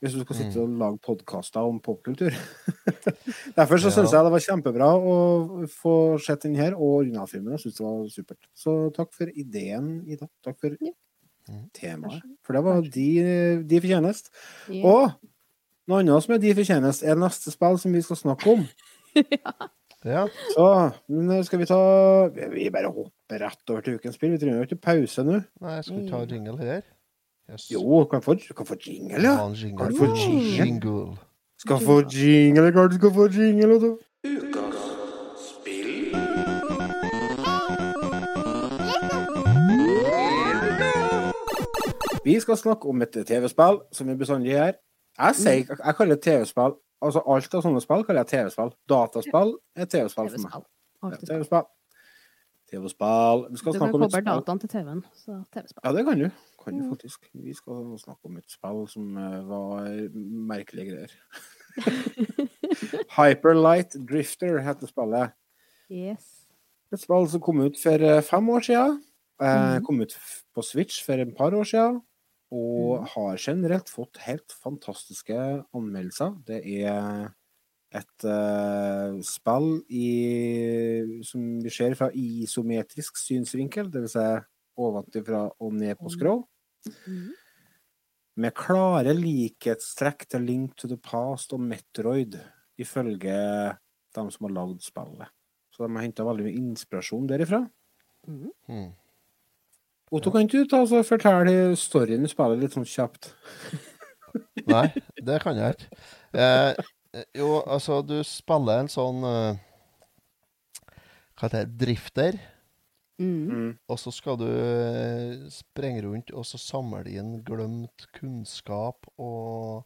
Speaker 1: Hvis du skal sitte og lage podkaster om popkultur. Derfor så
Speaker 3: Ja.
Speaker 1: syns jeg det var kjempebra å få sett den her, og originalfilmen. Jeg syns det var supert. Så takk for ideen, Ida. Takk for
Speaker 2: Ja.
Speaker 1: temaet. For det var de, de fortjenest.
Speaker 2: Ja.
Speaker 1: Og noe annet som er de fortjenest, er neste spill som vi skal snakke om.
Speaker 3: Ja.
Speaker 1: Så men skal vi ta Vi bare hopper rett over til ukens spill. Vi trenger jo ikke pause nå.
Speaker 3: Nei, skal vi ta jingle her? Yes.
Speaker 1: Jo, kan få, kan få jingle, ja.
Speaker 3: Jingle.
Speaker 1: Kan få jingle?
Speaker 3: jingle.
Speaker 1: Skal få jingle, klart du skal få jingle. du.
Speaker 5: Ukas spill.
Speaker 1: Vi skal snakke om et TV-spill som vi bestandig gjør. Jeg sier, jeg kaller det TV-spill Altså alt av sånne spill kaller jeg TV-spill. Dataspill er TV-spill for meg.
Speaker 2: TV-spill.
Speaker 1: TV-spill. Vi skal
Speaker 2: Du kan
Speaker 1: snakke om et
Speaker 2: koble
Speaker 1: spill
Speaker 2: dataen til TV-en, TV-spill.
Speaker 1: Ja, det kan du. Kan du
Speaker 2: Mm.
Speaker 1: faktisk. Vi skal snakke om et spill som eh, var merkelige greier. Hyperlight Drifter heter spillet.
Speaker 2: Yes.
Speaker 1: Et spill som kom ut for eh, fem år siden. Eh,
Speaker 2: Mhm.
Speaker 1: kom ut på Switch for et par år siden. Og
Speaker 2: Mhm.
Speaker 1: har generelt fått helt fantastiske anmeldelser. Det er et uh, spill i, som vi ser fra isometrisk synsvinkel, dvs. Si ovenfra og ned på skrå.
Speaker 2: Mhm.
Speaker 1: Med klare likhetstrekk til Link to the Past og Metroid, ifølge dem som har lagd spillet. Så de har henta veldig mye inspirasjon derifra.
Speaker 3: Hmm.
Speaker 1: Otto, kan ikke du ta og fortelle storyen i spillet litt sånn kjapt?
Speaker 3: Nei, det kan jeg ikke. Eh, jo, altså, du spiller en sånn eh, Hva heter det? Drifter.
Speaker 2: Mm.
Speaker 1: Mm.
Speaker 3: Og så skal du eh, sprenge rundt og så samle inn glemt kunnskap og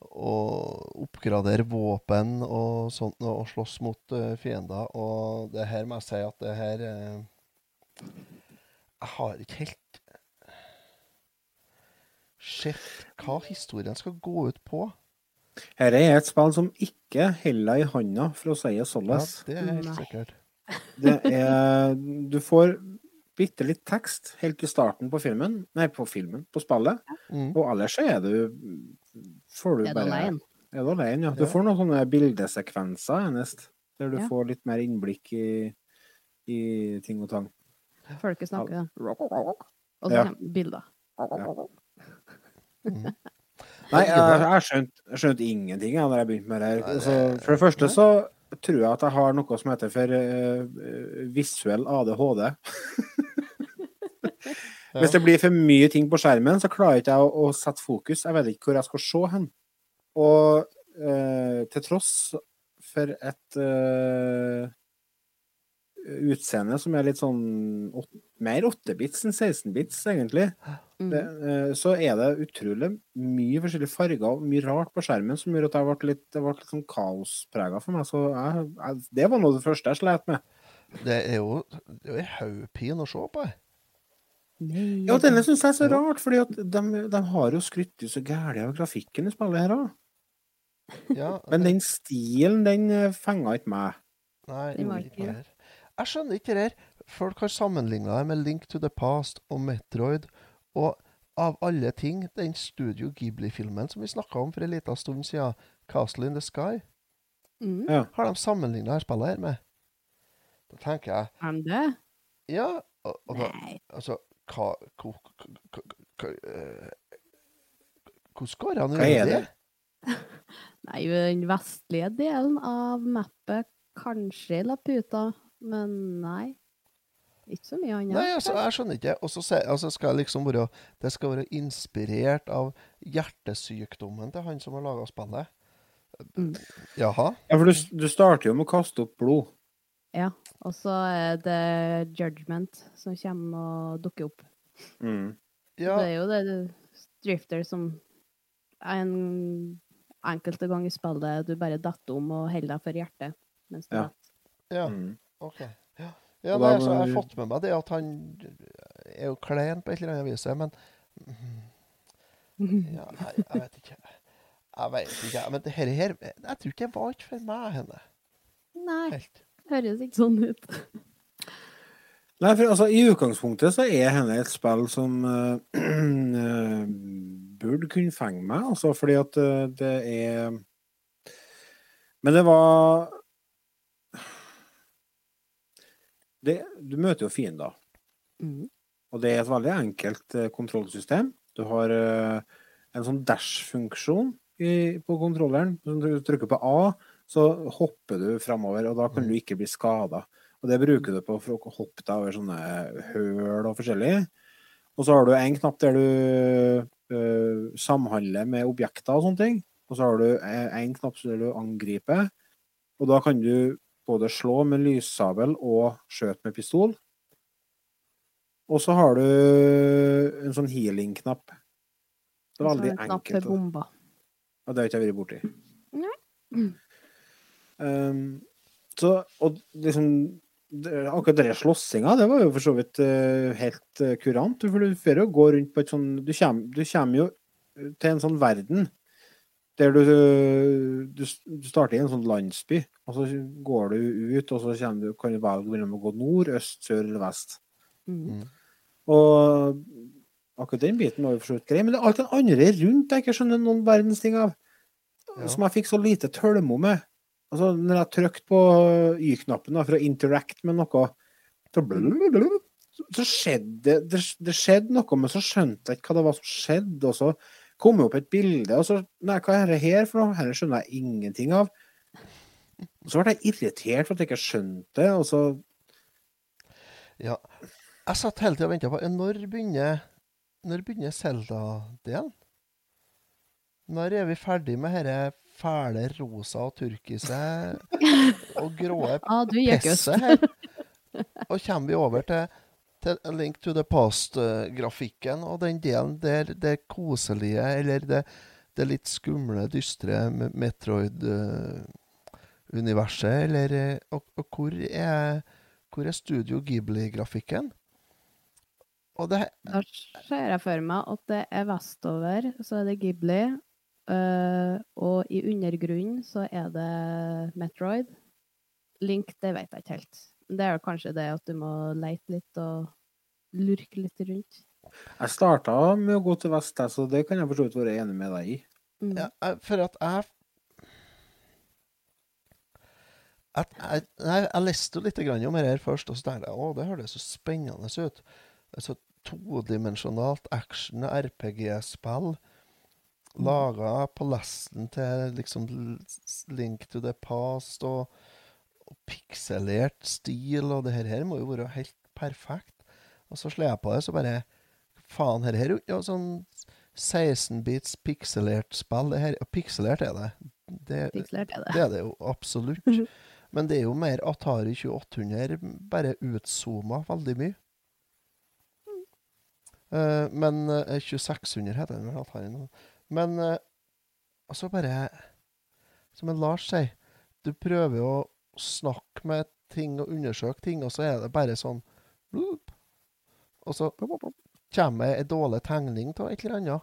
Speaker 3: og oppgradere våpen og sånt og slåss mot uh, fiender. Og det her må jeg si at det her uh, Jeg har ikke helt sett hva historien skal gå ut på.
Speaker 1: Dette er et spill som ikke holder i handa, for å si det
Speaker 3: Ja, det er helt sikkert.
Speaker 1: Det er Du får bitte litt tekst helt i starten på filmen, nei, på filmen, på spillet.
Speaker 3: Mm.
Speaker 1: Og ellers så er du Får du
Speaker 2: Er
Speaker 1: bare
Speaker 2: alene?
Speaker 1: Er du alene, ja. Du får noen sånne bildesekvenser enest, der du
Speaker 2: Ja.
Speaker 1: får litt mer innblikk i, i ting og tang.
Speaker 2: Folket snakker, ja. Og så
Speaker 1: Ja.
Speaker 2: bilder.
Speaker 1: Nei, jeg, har skjønt, skjønt ingenting jeg, når jeg begynte med det her. Altså, for det første så tror jeg at jeg har noe som heter for eh, visuell ADHD. Hvis det blir for mye ting på skjermen, så klarer ikke jeg å, å sette fokus. Jeg vet ikke hvor jeg skal se hen. Og uh, til tross for et uh, utseende som er litt sånn åt, mer 8-bits enn 16-bits, egentlig,
Speaker 2: Mm.
Speaker 1: det, eh, så er det utrolig mye forskjellige farger og mye rart på skjermen som gjør at det ble litt, det ble litt sånn kaosprega for meg. Så jeg, jeg, det var noe av det første jeg slet med.
Speaker 3: Det er jo det er hodepine å se på.
Speaker 2: Nei,
Speaker 1: Ja, denne syns jeg er så rart, fordi de, de har jo skrytt så gæli av grafikken i spillet her òg.
Speaker 3: Ja,
Speaker 1: Men den stilen, den eh, fenga ikke meg.
Speaker 3: Nei, gjorde
Speaker 2: ikke det
Speaker 3: her. Jeg skjønner ikke det her. Folk har sammenligna det med Link to the Past og Metroid, og av alle ting, den Studio Ghibli-filmen som vi snakka om for en liten stund siden, 'Castle in the Sky',
Speaker 2: Mm.
Speaker 1: Ja.
Speaker 3: har de sammenligna her spillet her med. Da tenker jeg
Speaker 2: Har de det?
Speaker 3: Ja, og, og da,
Speaker 2: Nei.
Speaker 3: altså hva eh, Hvordan går det an å gjøre
Speaker 1: det?
Speaker 3: det?
Speaker 2: Nei, den vestlige delen av mappet kanskje i Laputa, men nei. Ikke så mye annet.
Speaker 3: Nei, altså, jeg skjønner ikke. Og så altså, skal det liksom være Det skal være inspirert av hjertesykdommen til han som har laga spillet.
Speaker 2: Mm.
Speaker 3: Jaha?
Speaker 1: Ja, for du, du starter jo med å kaste opp blod.
Speaker 2: Ja. Og så er det Judgment som kommer og dukker opp.
Speaker 1: Mm.
Speaker 3: Ja,
Speaker 2: Det er jo det Drifter som en enkelte gang i spillet du bare detter om og holder deg for hjertet mens du
Speaker 1: Ja.
Speaker 2: detter.
Speaker 3: ja,
Speaker 1: Mm.
Speaker 3: OK. Ja, nei, altså, jeg har fått med meg det at han er jo klein på et eller annet vis, men ja, nei, jeg vet ikke. Jeg vet ikke. Men det her, her Jeg tror ikke det var ikke for meg, henne.
Speaker 2: Nei,
Speaker 3: Helt.
Speaker 2: høres ikke sånn ut.
Speaker 1: Nei, for altså, I utgangspunktet så er henne et spill som uh, uh, burde kunne fenge meg, altså, fordi at uh, det er Men det var det, Du møter jo fiender,
Speaker 2: Mm.
Speaker 1: og det er et veldig enkelt eh, kontrollsystem. Du har eh, en sånn dash-funksjon på kontrolleren. Når du trykker på A, så hopper du framover, og da kan du ikke bli skada. Og det bruker du på for å hoppe deg over sånne høl og forskjellig. Og så har du en knapp der du uh, samhandler med objekter og sånne ting. Og så har du en knapp der du angriper. Og da kan du både slå med lyssabel og skjøt med pistol. Og så har du en sånn healing-knapp. Det er
Speaker 2: aldri så
Speaker 1: veldig
Speaker 2: du en knapp
Speaker 1: enkelt.
Speaker 2: for bomber.
Speaker 1: Og det har ikke jeg vært borti.
Speaker 2: Nei.
Speaker 1: Um, så, og liksom Akkurat den slåssinga, det var jo for så vidt uh, helt uh, kurant. For du får jo gå rundt på et sånn du kommer jo til en sånn verden der du, du Du starter i en sånn landsby, og så går du ut, og så kommer du, kan du velge mellom å gå nord, øst, sør eller vest.
Speaker 2: Mm.
Speaker 1: Og akkurat den biten var jo for så vidt grei, men det er alt det andre rundt jeg ikke skjønner noen verdens ting av.
Speaker 3: Ja.
Speaker 1: Som jeg fikk så lite tølmo med. Altså, når jeg trykte på Y-knappen for å interact med noe, så, så- så skjedde det, det skjedde noe, men så skjønte jeg ikke hva det var som skjedde. Og så kom jo opp et bilde, og så Nei, hva er det her for noe? Dette skjønner jeg ingenting av. Og så ble jeg irritert for at jeg ikke skjønte det, og så
Speaker 3: Ja. Jeg satt hele tida og venta på Når begynner Når begynner Zelda-delen? Når er vi ferdig med dette fæle rosa og turkise og gråe
Speaker 2: Ah,
Speaker 3: pisset her? Og kommer vi over til, til A Link to the Past-grafikken og den delen der det koselige, eller det, det litt skumle, dystre Metroid-universet, eller eh, og, og hvor er hvor er Studio Ghibli-grafikken? Og det
Speaker 2: Da ser jeg for meg at det er vestover, så er det Ghibli. Uh, og i undergrunnen så er det Metroid. Link, det vet jeg ikke helt. Det er jo kanskje det at du må leite litt og lurke litt rundt.
Speaker 1: Jeg starta med å gå til vest, så det kan jeg for så vidt være enig med deg i.
Speaker 2: Mm.
Speaker 3: Ja, for at jeg at jeg, jeg, jeg leste jo litt grann om det her først, og så tenkte jeg å, det høres så spennende ut. Altså todimensjonalt action RPG-spill laga på lesten til liksom Link to the Past og, og pikselert stil, og det her, må jo være helt perfekt. Og så slår jeg på det, så bare Faen, her er jo sånn 16-bits pikselert spill. Det her, og pikselert er det. det.
Speaker 2: Pikselert er det.
Speaker 3: Det er det jo absolutt. Men det er jo mer Atari 2800, bare utzooma veldig mye. Uh, men uh, 2600 heter den vel. Atari nå. Men uh, altså bare Som en Lars sier, du prøver å snakke med ting og undersøke ting, og så er det bare sånn blup. Og så kommer ei dårlig tegning av et eller annet.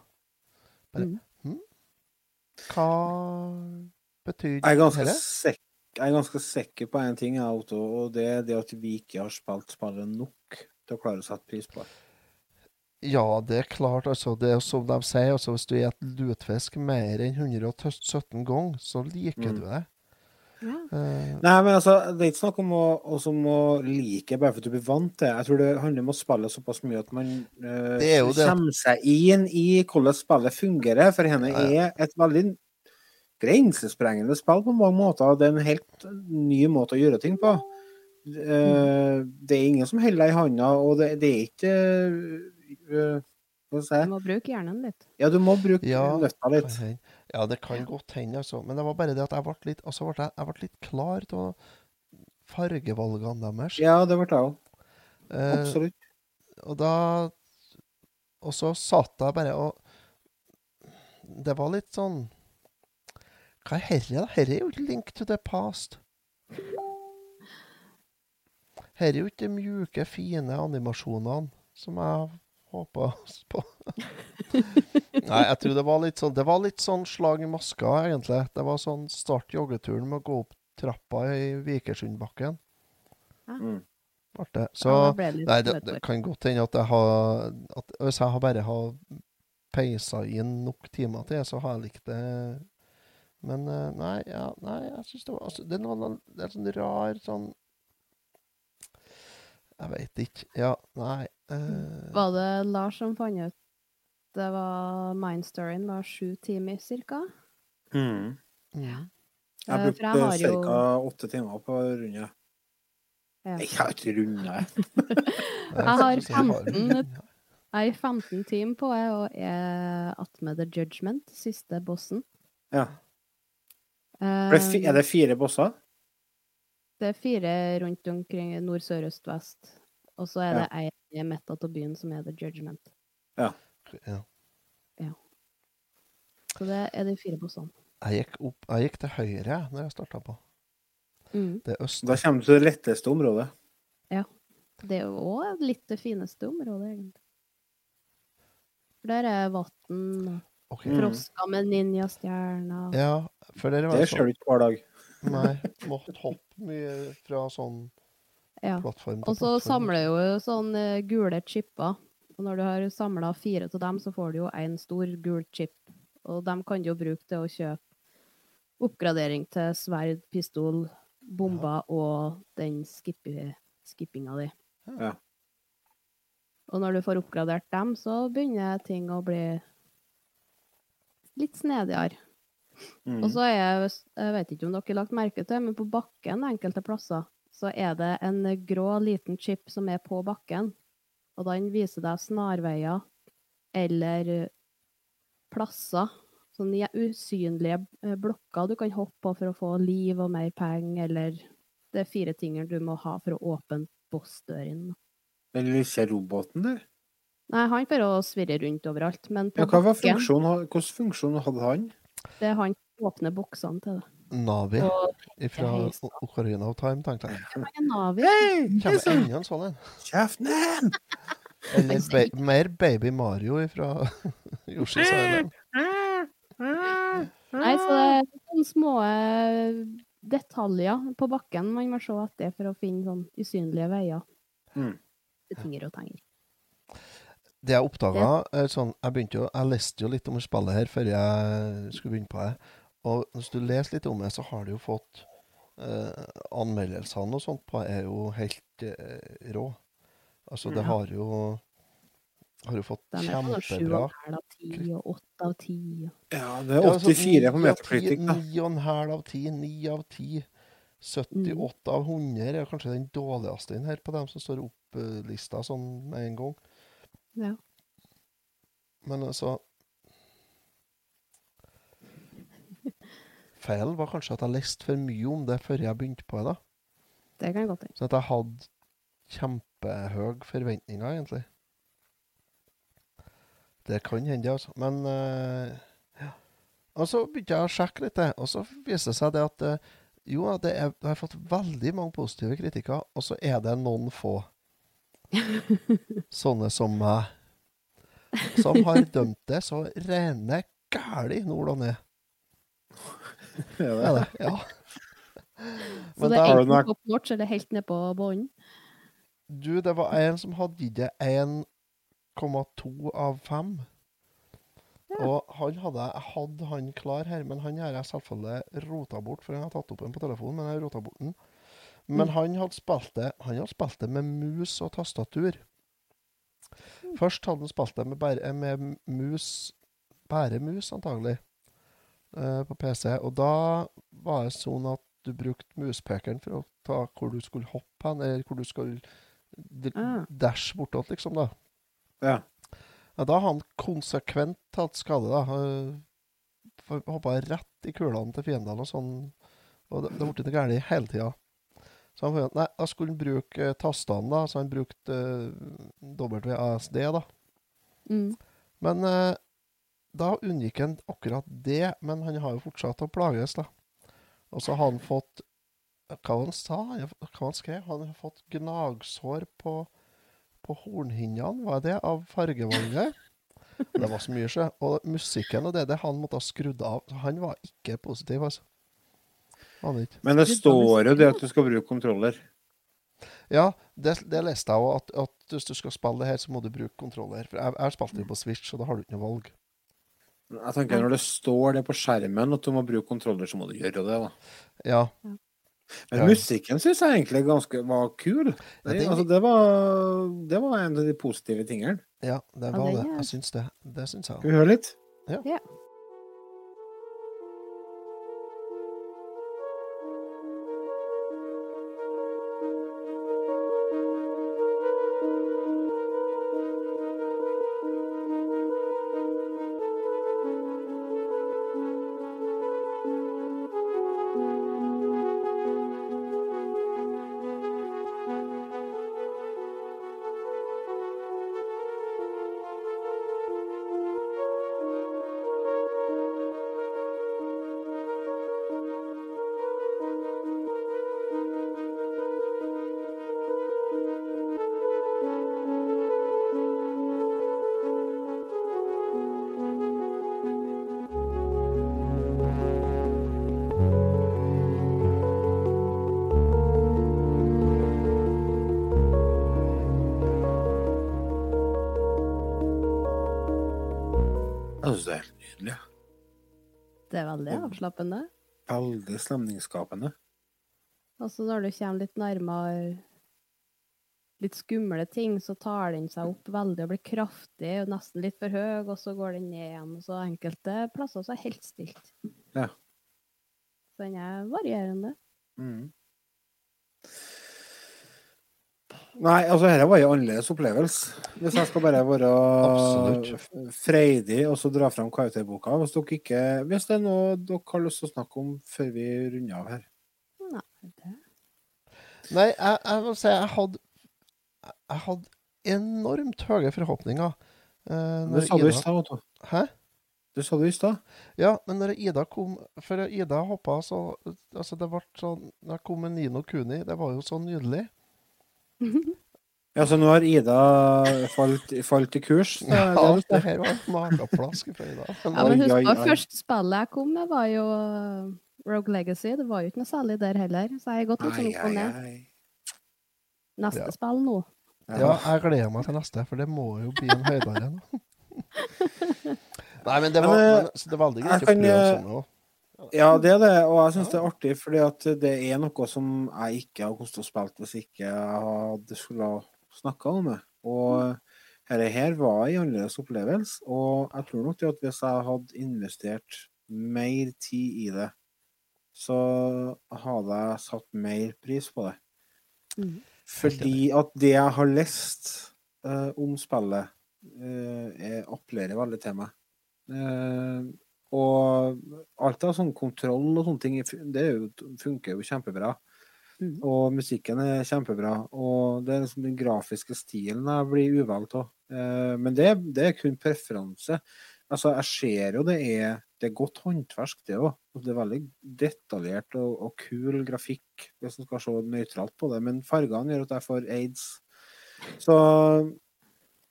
Speaker 3: Bare
Speaker 2: Mm.
Speaker 3: hm? Hva betyr
Speaker 1: Jeg er ganske,
Speaker 3: dette?
Speaker 1: sek jeg er ganske sikker på en ting, jeg, Otto, og det er det at vi ikke har spilt spillet nok til å klare å sette pris på det.
Speaker 3: Ja, det er klart. altså. Det er som de sier, altså, hvis du spiser lutefisk mer enn 117 ganger, så liker
Speaker 1: Mm.
Speaker 3: du det.
Speaker 2: Ja.
Speaker 3: Eh,
Speaker 1: Nei, men altså, det er ikke snakk om å, også om å like bare for at du blir vant til det. Jeg tror det handler om å spille såpass mye at man uh,
Speaker 3: Det er det.
Speaker 1: kommer seg inn i hvordan spillet fungerer. For henne
Speaker 3: Ja.
Speaker 1: er et veldig grensesprengende spill på mange måter. Det er en helt ny måte å gjøre ting på. Eh, det er ingen som holder deg i handa, og det, det er ikke jeg
Speaker 2: Du må bruke hjernen litt.
Speaker 1: Ja, du må bruke
Speaker 3: Ja,
Speaker 1: nøtta litt.
Speaker 3: hende. Ja, det kan godt hende, altså. Men det var bare det at jeg ble litt, altså ble jeg, jeg ble litt klar av fargevalgene deres.
Speaker 1: Ja, det ble jeg òg.
Speaker 3: Eh,
Speaker 1: Absolutt.
Speaker 3: og da Og så satt jeg bare og Det var litt sånn Hva er herre, da? Herre er jo ikke Link to the past. Herre er jo ikke de mjuke, fine animasjonene som jeg håpa på. Nei, jeg tror det var litt sånn Det var litt sånn slag i maska, egentlig. Det var sånn start joggeturen med å gå opp trappa i Vikersundbakken.
Speaker 1: Mm.
Speaker 3: Så
Speaker 2: Ja, det
Speaker 3: Nei, det, det kan godt hende at jeg har at Hvis jeg har bare har peisa inn nok timer til, så har jeg likt det. Men eh, nei, ja, nei, jeg syns det var altså, Det er noe det er sånn rar sånn Jeg veit ikke. Ja, nei eh,
Speaker 2: Var det Lars som fant ut det var Mindstoryen var sju timer cirka?
Speaker 1: Mm.
Speaker 3: Ja.
Speaker 1: Jeg
Speaker 2: Eh,
Speaker 1: brukte
Speaker 2: jeg har jo-
Speaker 1: åtte timer på runde.
Speaker 2: Ja.
Speaker 1: Jeg har ikke runde, jeg.
Speaker 2: Jeg har
Speaker 3: så har du-
Speaker 2: 15 Jeg er 15 timer på jeg, og er attmed The Judgment, siste bossen.
Speaker 1: Ja. Det fi- Er det fire bosser?
Speaker 2: det er fire rundt omkring nord, sør, øst, vest. Og så er
Speaker 1: Ja.
Speaker 2: det ei i midten av byen som er The Judgment.
Speaker 3: ja.
Speaker 2: Så det er de fire bossene.
Speaker 3: Jeg gikk opp Jeg gikk til høyre når jeg starta på.
Speaker 2: Mm.
Speaker 3: Det er øst.
Speaker 1: Da kommer du til det letteste området. Ja.
Speaker 2: Det er òg litt det fineste området, egentlig. For der er vann,
Speaker 1: okay.
Speaker 2: Frosker med ninjastjerner
Speaker 3: Ja, for dere var
Speaker 1: Det
Speaker 3: sånn
Speaker 1: ser du ikke hver dag.
Speaker 3: Nei, måtte hoppe mye fra sånn
Speaker 2: Ja.
Speaker 3: plattform
Speaker 2: Og så samler jo sånne gule chipper. Og når du har samla fire av dem, så får du jo én stor gul chip. Og dem kan du jo bruke til å kjøpe oppgradering til sverd, pistol, bomber og den skippi, skippinga di.
Speaker 1: Ja.
Speaker 2: Og når du får oppgradert dem, så begynner ting å bli litt snedigere.
Speaker 1: Mm.
Speaker 2: Og så er jeg, jeg vet ikke om dere har lagt merke til, men på bakken enkelte plasser så er det en grå liten chip som er på bakken. Og den viser deg snarveier eller plasser. Sånne usynlige eh, blokker du kan hoppe på for å få liv og mer penger, eller det er fire ting du må ha for å åpne bossdøren.
Speaker 1: du ser roboten der.
Speaker 2: Nei, han bare svirrer rundt overalt, men på
Speaker 1: Ja, hva
Speaker 2: bakken,
Speaker 1: funksjonen, hvilken funksjon hadde han?
Speaker 2: det er han åpner boksene til det.
Speaker 3: Navi fra. Ocarina of Time, tenkte jeg.
Speaker 2: Navi.
Speaker 3: Kommer enda en sånn en.
Speaker 1: Kjeften din!
Speaker 3: Eller ba mer Baby Mario fra Yoshi's Island.
Speaker 2: Nei, så det er sånne små eh, detaljer på bakken man må se etter for å finne sånn usynlige veier
Speaker 1: Mm.
Speaker 2: tinger og tenger.
Speaker 3: Det jeg oppdaga sånn, jeg, begynte jo, jeg leste jo litt om spillet her før jeg skulle begynne på det. Og hvis du leser litt om det, så har du jo fått eh, Anmeldelsene og sånt på er jo helt eh, rå. Altså, det har jo har jo fått
Speaker 2: De er på noe sju
Speaker 3: kjempebra
Speaker 2: og en halv av 10 og 8 av ti. og-
Speaker 1: Ja, det er 84 på Metacritic, da.
Speaker 3: 9,5 av 10, 9 av 10. 78 av 100 er kanskje den dårligste inn her på dem som står opplista sånn med en gang.
Speaker 2: Ja.
Speaker 3: Men altså Feilen var kanskje at jeg leste for mye om det før jeg begynte på det.
Speaker 2: Det kan godt hende.
Speaker 3: Så at jeg hadde kjempehøye forventninger, egentlig. Det kan hende, altså. Men uh, ja. Og så begynte jeg å sjekke litt, og så viser det seg det at uh, jo, det er, jeg har fått veldig mange positive kritikker, og så er det noen få sånne som meg, som har dømt det så rene gæli nord og ned.
Speaker 1: Er
Speaker 3: Er det? Ja.
Speaker 2: Så
Speaker 3: Men
Speaker 2: det er
Speaker 1: har du
Speaker 2: enten top notch eller helt ned på bånn.
Speaker 3: Du, det var en som hadde gitt det 1,2 av 5.
Speaker 2: Ja.
Speaker 3: Og han hadde, hadde han klar her, men han har jeg selvfølgelig rota bort, for jeg har tatt opp den på telefonen, men jeg har rota bort den. Men
Speaker 2: Mm.
Speaker 3: han hadde spilt det Han hadde spilt det med mus og tastatur. Først hadde han spilt det med, bare, med mus Bare mus, antagelig, eh, på PC. Og da var det sånn at du brukte muspekeren for å ta hvor du skulle hoppe hen, eller hvor du skulle
Speaker 2: Ah.
Speaker 3: dash bortåt, liksom, da.
Speaker 1: Ja.
Speaker 3: Ja, da har han konsekvent tatt skade, da. Hoppa rett i kulene til fiendene og sånn. Og det, det ble ikke galt hele tida. Så han fant, nei, da skulle han bruke uh, tastene, da. Så han brukte uh, WASD, da.
Speaker 2: Mm.
Speaker 3: Men eh, da unngikk han akkurat det. Men han har jo fortsatt å plages, da. Og så har han fått Hva han sa? Hva han skrev? Han har fått gnagsår på, på hornhinnene, var det, av fargevalget. Det var så mye, sjø. Og musikken og det, det han måtte ha skrudd av. Han var ikke positiv, altså. Han ikke.
Speaker 1: Men det står jo det at du skal bruke kontroller.
Speaker 3: Ja, det, det leste jeg òg, at, at hvis du skal spille det her, så må du bruke kontroller. For jeg, jeg har spilt det på Switch, så da har du ikke noe valg.
Speaker 1: Jeg tenker Når det står det på skjermen at du må bruke kontroller, så må du gjøre det. da.
Speaker 3: Ja.
Speaker 1: Men
Speaker 3: Ja.
Speaker 1: musikken syns jeg egentlig ganske var kul.
Speaker 3: Ja,
Speaker 1: Det, altså, det, var, det var en av de positive tingene.
Speaker 3: Ja, det var det. Jeg syns det. Det syns jeg.
Speaker 1: Skal vi høre litt?
Speaker 2: Ja. Avslappende.
Speaker 1: Veldig stemningsskapende.
Speaker 2: Altså når du kommer litt nærmere litt skumle ting, så tar den seg opp veldig og blir kraftig og nesten litt for høy, og så går den ned igjen. Og så enkelte plasser så er helt stilt.
Speaker 1: Ja.
Speaker 2: Så den er varierende.
Speaker 1: Mm. Nei, altså dette var jo annerledes opplevelse. Hvis jeg skal bare være freidig og så dra fram karakterboka. Hvis dere ikke Hvis det er noe dere har lyst til å snakke om før vi runder av her.
Speaker 2: Nei, det
Speaker 3: Nei, jeg, jeg må si jeg hadde Jeg hadde enormt høye forhåpninger. eh,
Speaker 1: Det sa du i stad, Otto.
Speaker 3: Hæ?
Speaker 1: Det sa du i stad.
Speaker 3: Ja, men når Ida kom For Ida hoppa så Altså, det ble sånn Når jeg kom med Nino Kuni, det var jo så nydelig.
Speaker 1: Ja, så nå har Ida falt, falt i kurs?
Speaker 3: Ja,
Speaker 1: det er
Speaker 3: det her var mageplask fra Ida.
Speaker 2: Ja, men husk på, første spillet jeg kom med, var jo uh, Rogue Legacy. Det var jo ikke noe særlig der heller, så jeg har gått litt sånn opp og ned. Neste
Speaker 3: Ja.
Speaker 2: spill nå.
Speaker 3: Ja, jeg gleder meg til neste, for det må jo bli en høydare nå. Nei, men det var,
Speaker 1: eh,
Speaker 3: men, så det var veldig greit å prøve
Speaker 1: eh,
Speaker 3: sånn òg.
Speaker 1: Ja, det er det, og jeg syns det er artig, fordi at det er noe som jeg ikke hadde kostet å spille hvis ikke jeg hadde skulle snakka om det. Og dette her var en annerledes opplevelse, og jeg tror nok at hvis jeg hadde investert mer tid i det, så hadde jeg satt mer pris på det.
Speaker 2: Mm.
Speaker 1: Fordi at det jeg har lest uh, om spillet, er- appellerer veldig til meg. Eh, og alt av sånn kontroll og sånne ting, det jo, funker jo kjempebra.
Speaker 2: Mm.
Speaker 1: Og musikken er kjempebra. Og det er liksom den grafiske stilen jeg blir uvalgt av. Eh, men det, det er kun preferanse. Altså, jeg ser jo det er, det er godt håndverk, det òg. Det er veldig detaljert og, og kul grafikk, hvis man skal se nøytralt på det. Men fargene gjør at jeg får aids. Så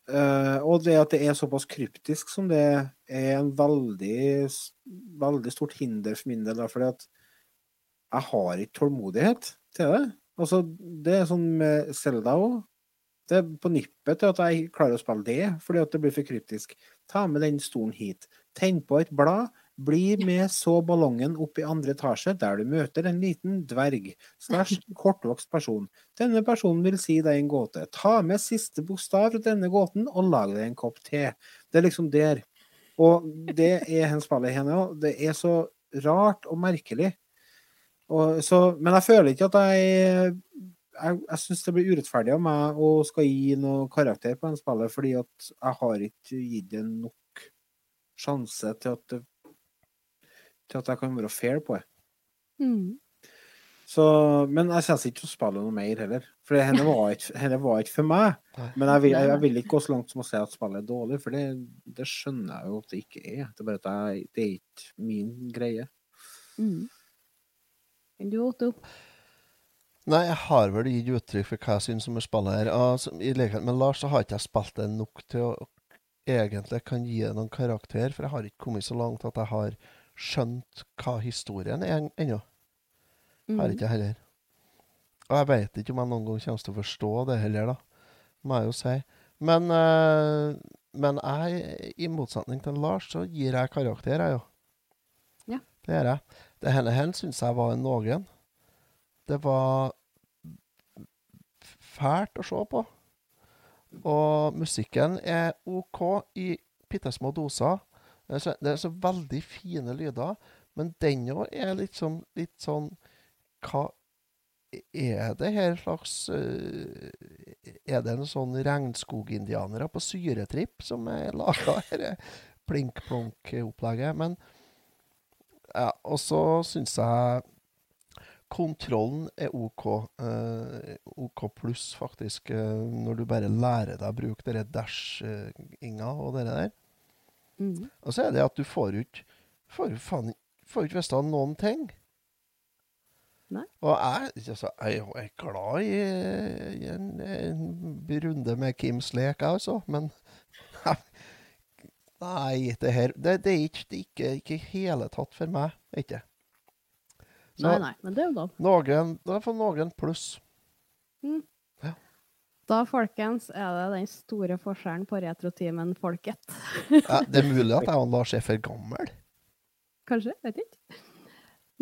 Speaker 1: eh, Og det at det er såpass kryptisk som det er en veldig, veldig stort hinder for min del. fordi at jeg har ikke tålmodighet til det. Altså, det er sånn med Selda òg. Det er på nippet til at jeg klarer å spille det, fordi at det blir for kryptisk. Ta med den stolen hit. Tenn på et blad. Bli med så ballongen opp i andre etasje, der du møter en liten dverg slash kortvokst person. Denne personen vil si deg en gåte. Ta med siste bokstav fra denne gåten, og lag deg en kopp te. Det er liksom der. Og det er hen spillet henne òg. Det er så rart og merkelig. Og så, men jeg føler ikke at jeg Jeg, jeg syns det blir urettferdig av meg å skal gi noe karakter på den spillet, fordi at jeg har ikke gitt det nok sjanse til at det, til at jeg kan være fair på det.
Speaker 2: Mm.
Speaker 1: Så, men jeg kommer ikke til å spille noe mer heller. For henne var ikke, henne var ikke for meg. Men jeg vil, jeg, jeg vil ikke gå så langt som å si at spillet er dårlig, for det, det skjønner jeg jo at det ikke er. Det er bare at jeg, det er ikke min greie.
Speaker 2: Mm. Du, opp.
Speaker 3: Nei, jeg har vel gitt uttrykk for hva jeg syns om spillet her. Altså, I likhet med Lars så har ikke jeg spilt det nok til å egentlig kan gi det noen karakter, for jeg har ikke kommet så langt at jeg har skjønt hva historien er ennå. Har ikke jeg heller. Og jeg veit ikke om jeg noen gang kommer til å forstå det heller, da. Må jeg jo si. Men, eh, men jeg, i motsetning til Lars, så gir jeg karakter, jeg, jo.
Speaker 2: Ja.
Speaker 3: Det gjør jeg. Det henne her syns jeg var en noen. Det var fælt å se på. Og musikken er OK i bitte små doser. Det er, så, det er så veldig fine lyder, men den òg er sånn, litt sånn Hva er det her slags eh, Er det en sånn regnskogindianere på syretripp som er laga dette plink-plonk-opplegget? Men ja, og så syns jeg Kontrollen er OK. eh, OK pluss, faktisk, eh, når du bare lærer deg å bruke dere dash-inga og det der.
Speaker 2: Mm.
Speaker 3: Og så er det at du får ut får jo faen får ikke vite noen ting.
Speaker 2: Nei.
Speaker 3: Og jeg, altså, jeg er glad i, i en, en runde med Kims lek, jeg altså, men Nei, det her Det, det er ikke, det er i hele tatt for meg. Ikke. Så
Speaker 2: Nei, nei, men det er jo lov.
Speaker 3: Noen, da får noen pluss.
Speaker 2: Da, folkens, er det den store forskjellen på retrotimen folket.
Speaker 3: Ja, det er mulig at jeg og Lars er for gammel.
Speaker 2: Kanskje? Vet ikke.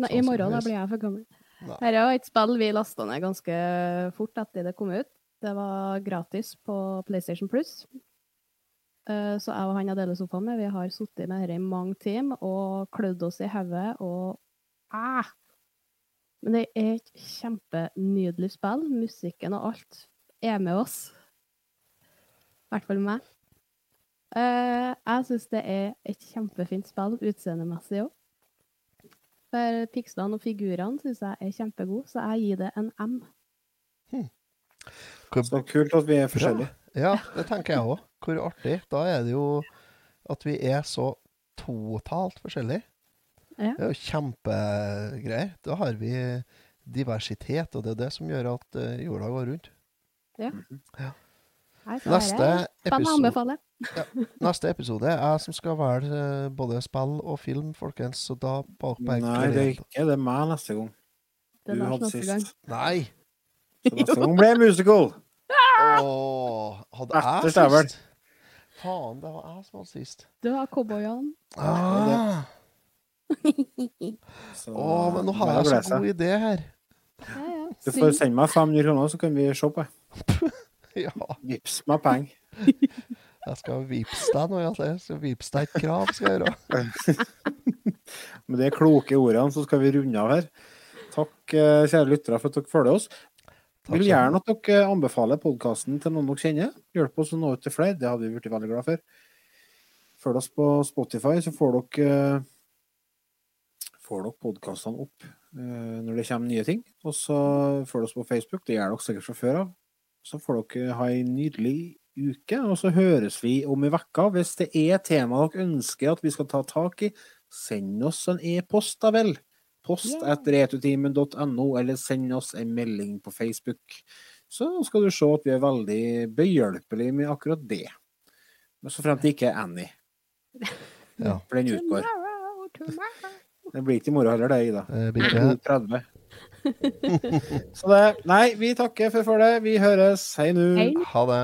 Speaker 2: Nei, I morgen da blir jeg for gammel. Dette er jo et spill vi lasta ned ganske fort etter det kom ut. Det var gratis på PlayStation Plus. Eh, Så jeg og han jeg deler sofaen med, vi har sittet med dette i mange timer og klødd oss i hodet og ah! Men det er et kjempenydelig spill. Musikken og alt er med oss. I hvert fall meg. Uh, jeg syns det er et kjempefint spill utseendemessig òg. For pikslene og figurene syns jeg er kjempegode, så jeg gir det en M.
Speaker 1: Så kult at vi er forskjellige.
Speaker 3: Ja, det tenker jeg òg. Hvor artig. Da er det jo at vi er så totalt forskjellige.
Speaker 2: Ja.
Speaker 3: Det er jo kjempegreier. Da har vi diversitet, og det er det som gjør at eh, jorda går rundt.
Speaker 2: Ja.
Speaker 3: Ja.
Speaker 2: Nei,
Speaker 3: Neste episode,
Speaker 2: ja,
Speaker 3: neste episode er jeg som skal velge eh, både spill og film, folkens. Så da bare
Speaker 1: Nei, det er ikke det er meg neste gang. Du hadde sist.
Speaker 2: gang.
Speaker 3: Nei!
Speaker 1: Så neste gang blir det musical.
Speaker 3: Åh, hadde jeg sist? Faen, det var jeg som hadde sist.
Speaker 2: Du har cowboyene.
Speaker 3: Ah.
Speaker 1: Så,
Speaker 3: Å, men nå har jeg så god idé her.
Speaker 2: Ja, ja.
Speaker 1: Du får sende meg 500 kroner, så kan vi se på det.
Speaker 3: Ja,
Speaker 1: Vips meg penger.
Speaker 3: jeg skal vips deg nå, ja. Jeg skal vippse deg et krav, skal jeg gjøre.
Speaker 1: Med de kloke ordene så skal vi runde av her. Takk, eh, kjære lyttere, for at dere følger oss.
Speaker 3: Takk
Speaker 1: Vil gjerne at dere anbefaler podkasten til noen dere kjenner. Hjelp oss å nå ut til flere. Det hadde vi blitt veldig glad for. Følg oss på Spotify, så får dere eh, får dere podkastene opp eh, når det kommer nye ting. Og så følg oss på Facebook, det gjør dere sikkert fra før av. Så får dere ha ei nydelig uke, og så høres vi om ei uke. Hvis det er tema dere ønsker at vi skal ta tak i, send oss en e-post, da vel. Post
Speaker 2: Ja.
Speaker 1: at retutimen.no, eller send oss en melding på Facebook. Så skal du se at vi er veldig behjelpelige med akkurat det. Men så fremt det ikke er Annie.
Speaker 3: Ja.
Speaker 1: For den utgår.
Speaker 2: Tomorrow, tomorrow.
Speaker 1: Det blir ikke i morgen heller, det, Ida.
Speaker 3: Det blir ikke
Speaker 1: blir 30. Så det Nei, vi takker for følget. Vi høres. Hei nå.
Speaker 2: Hei.
Speaker 3: Ha det.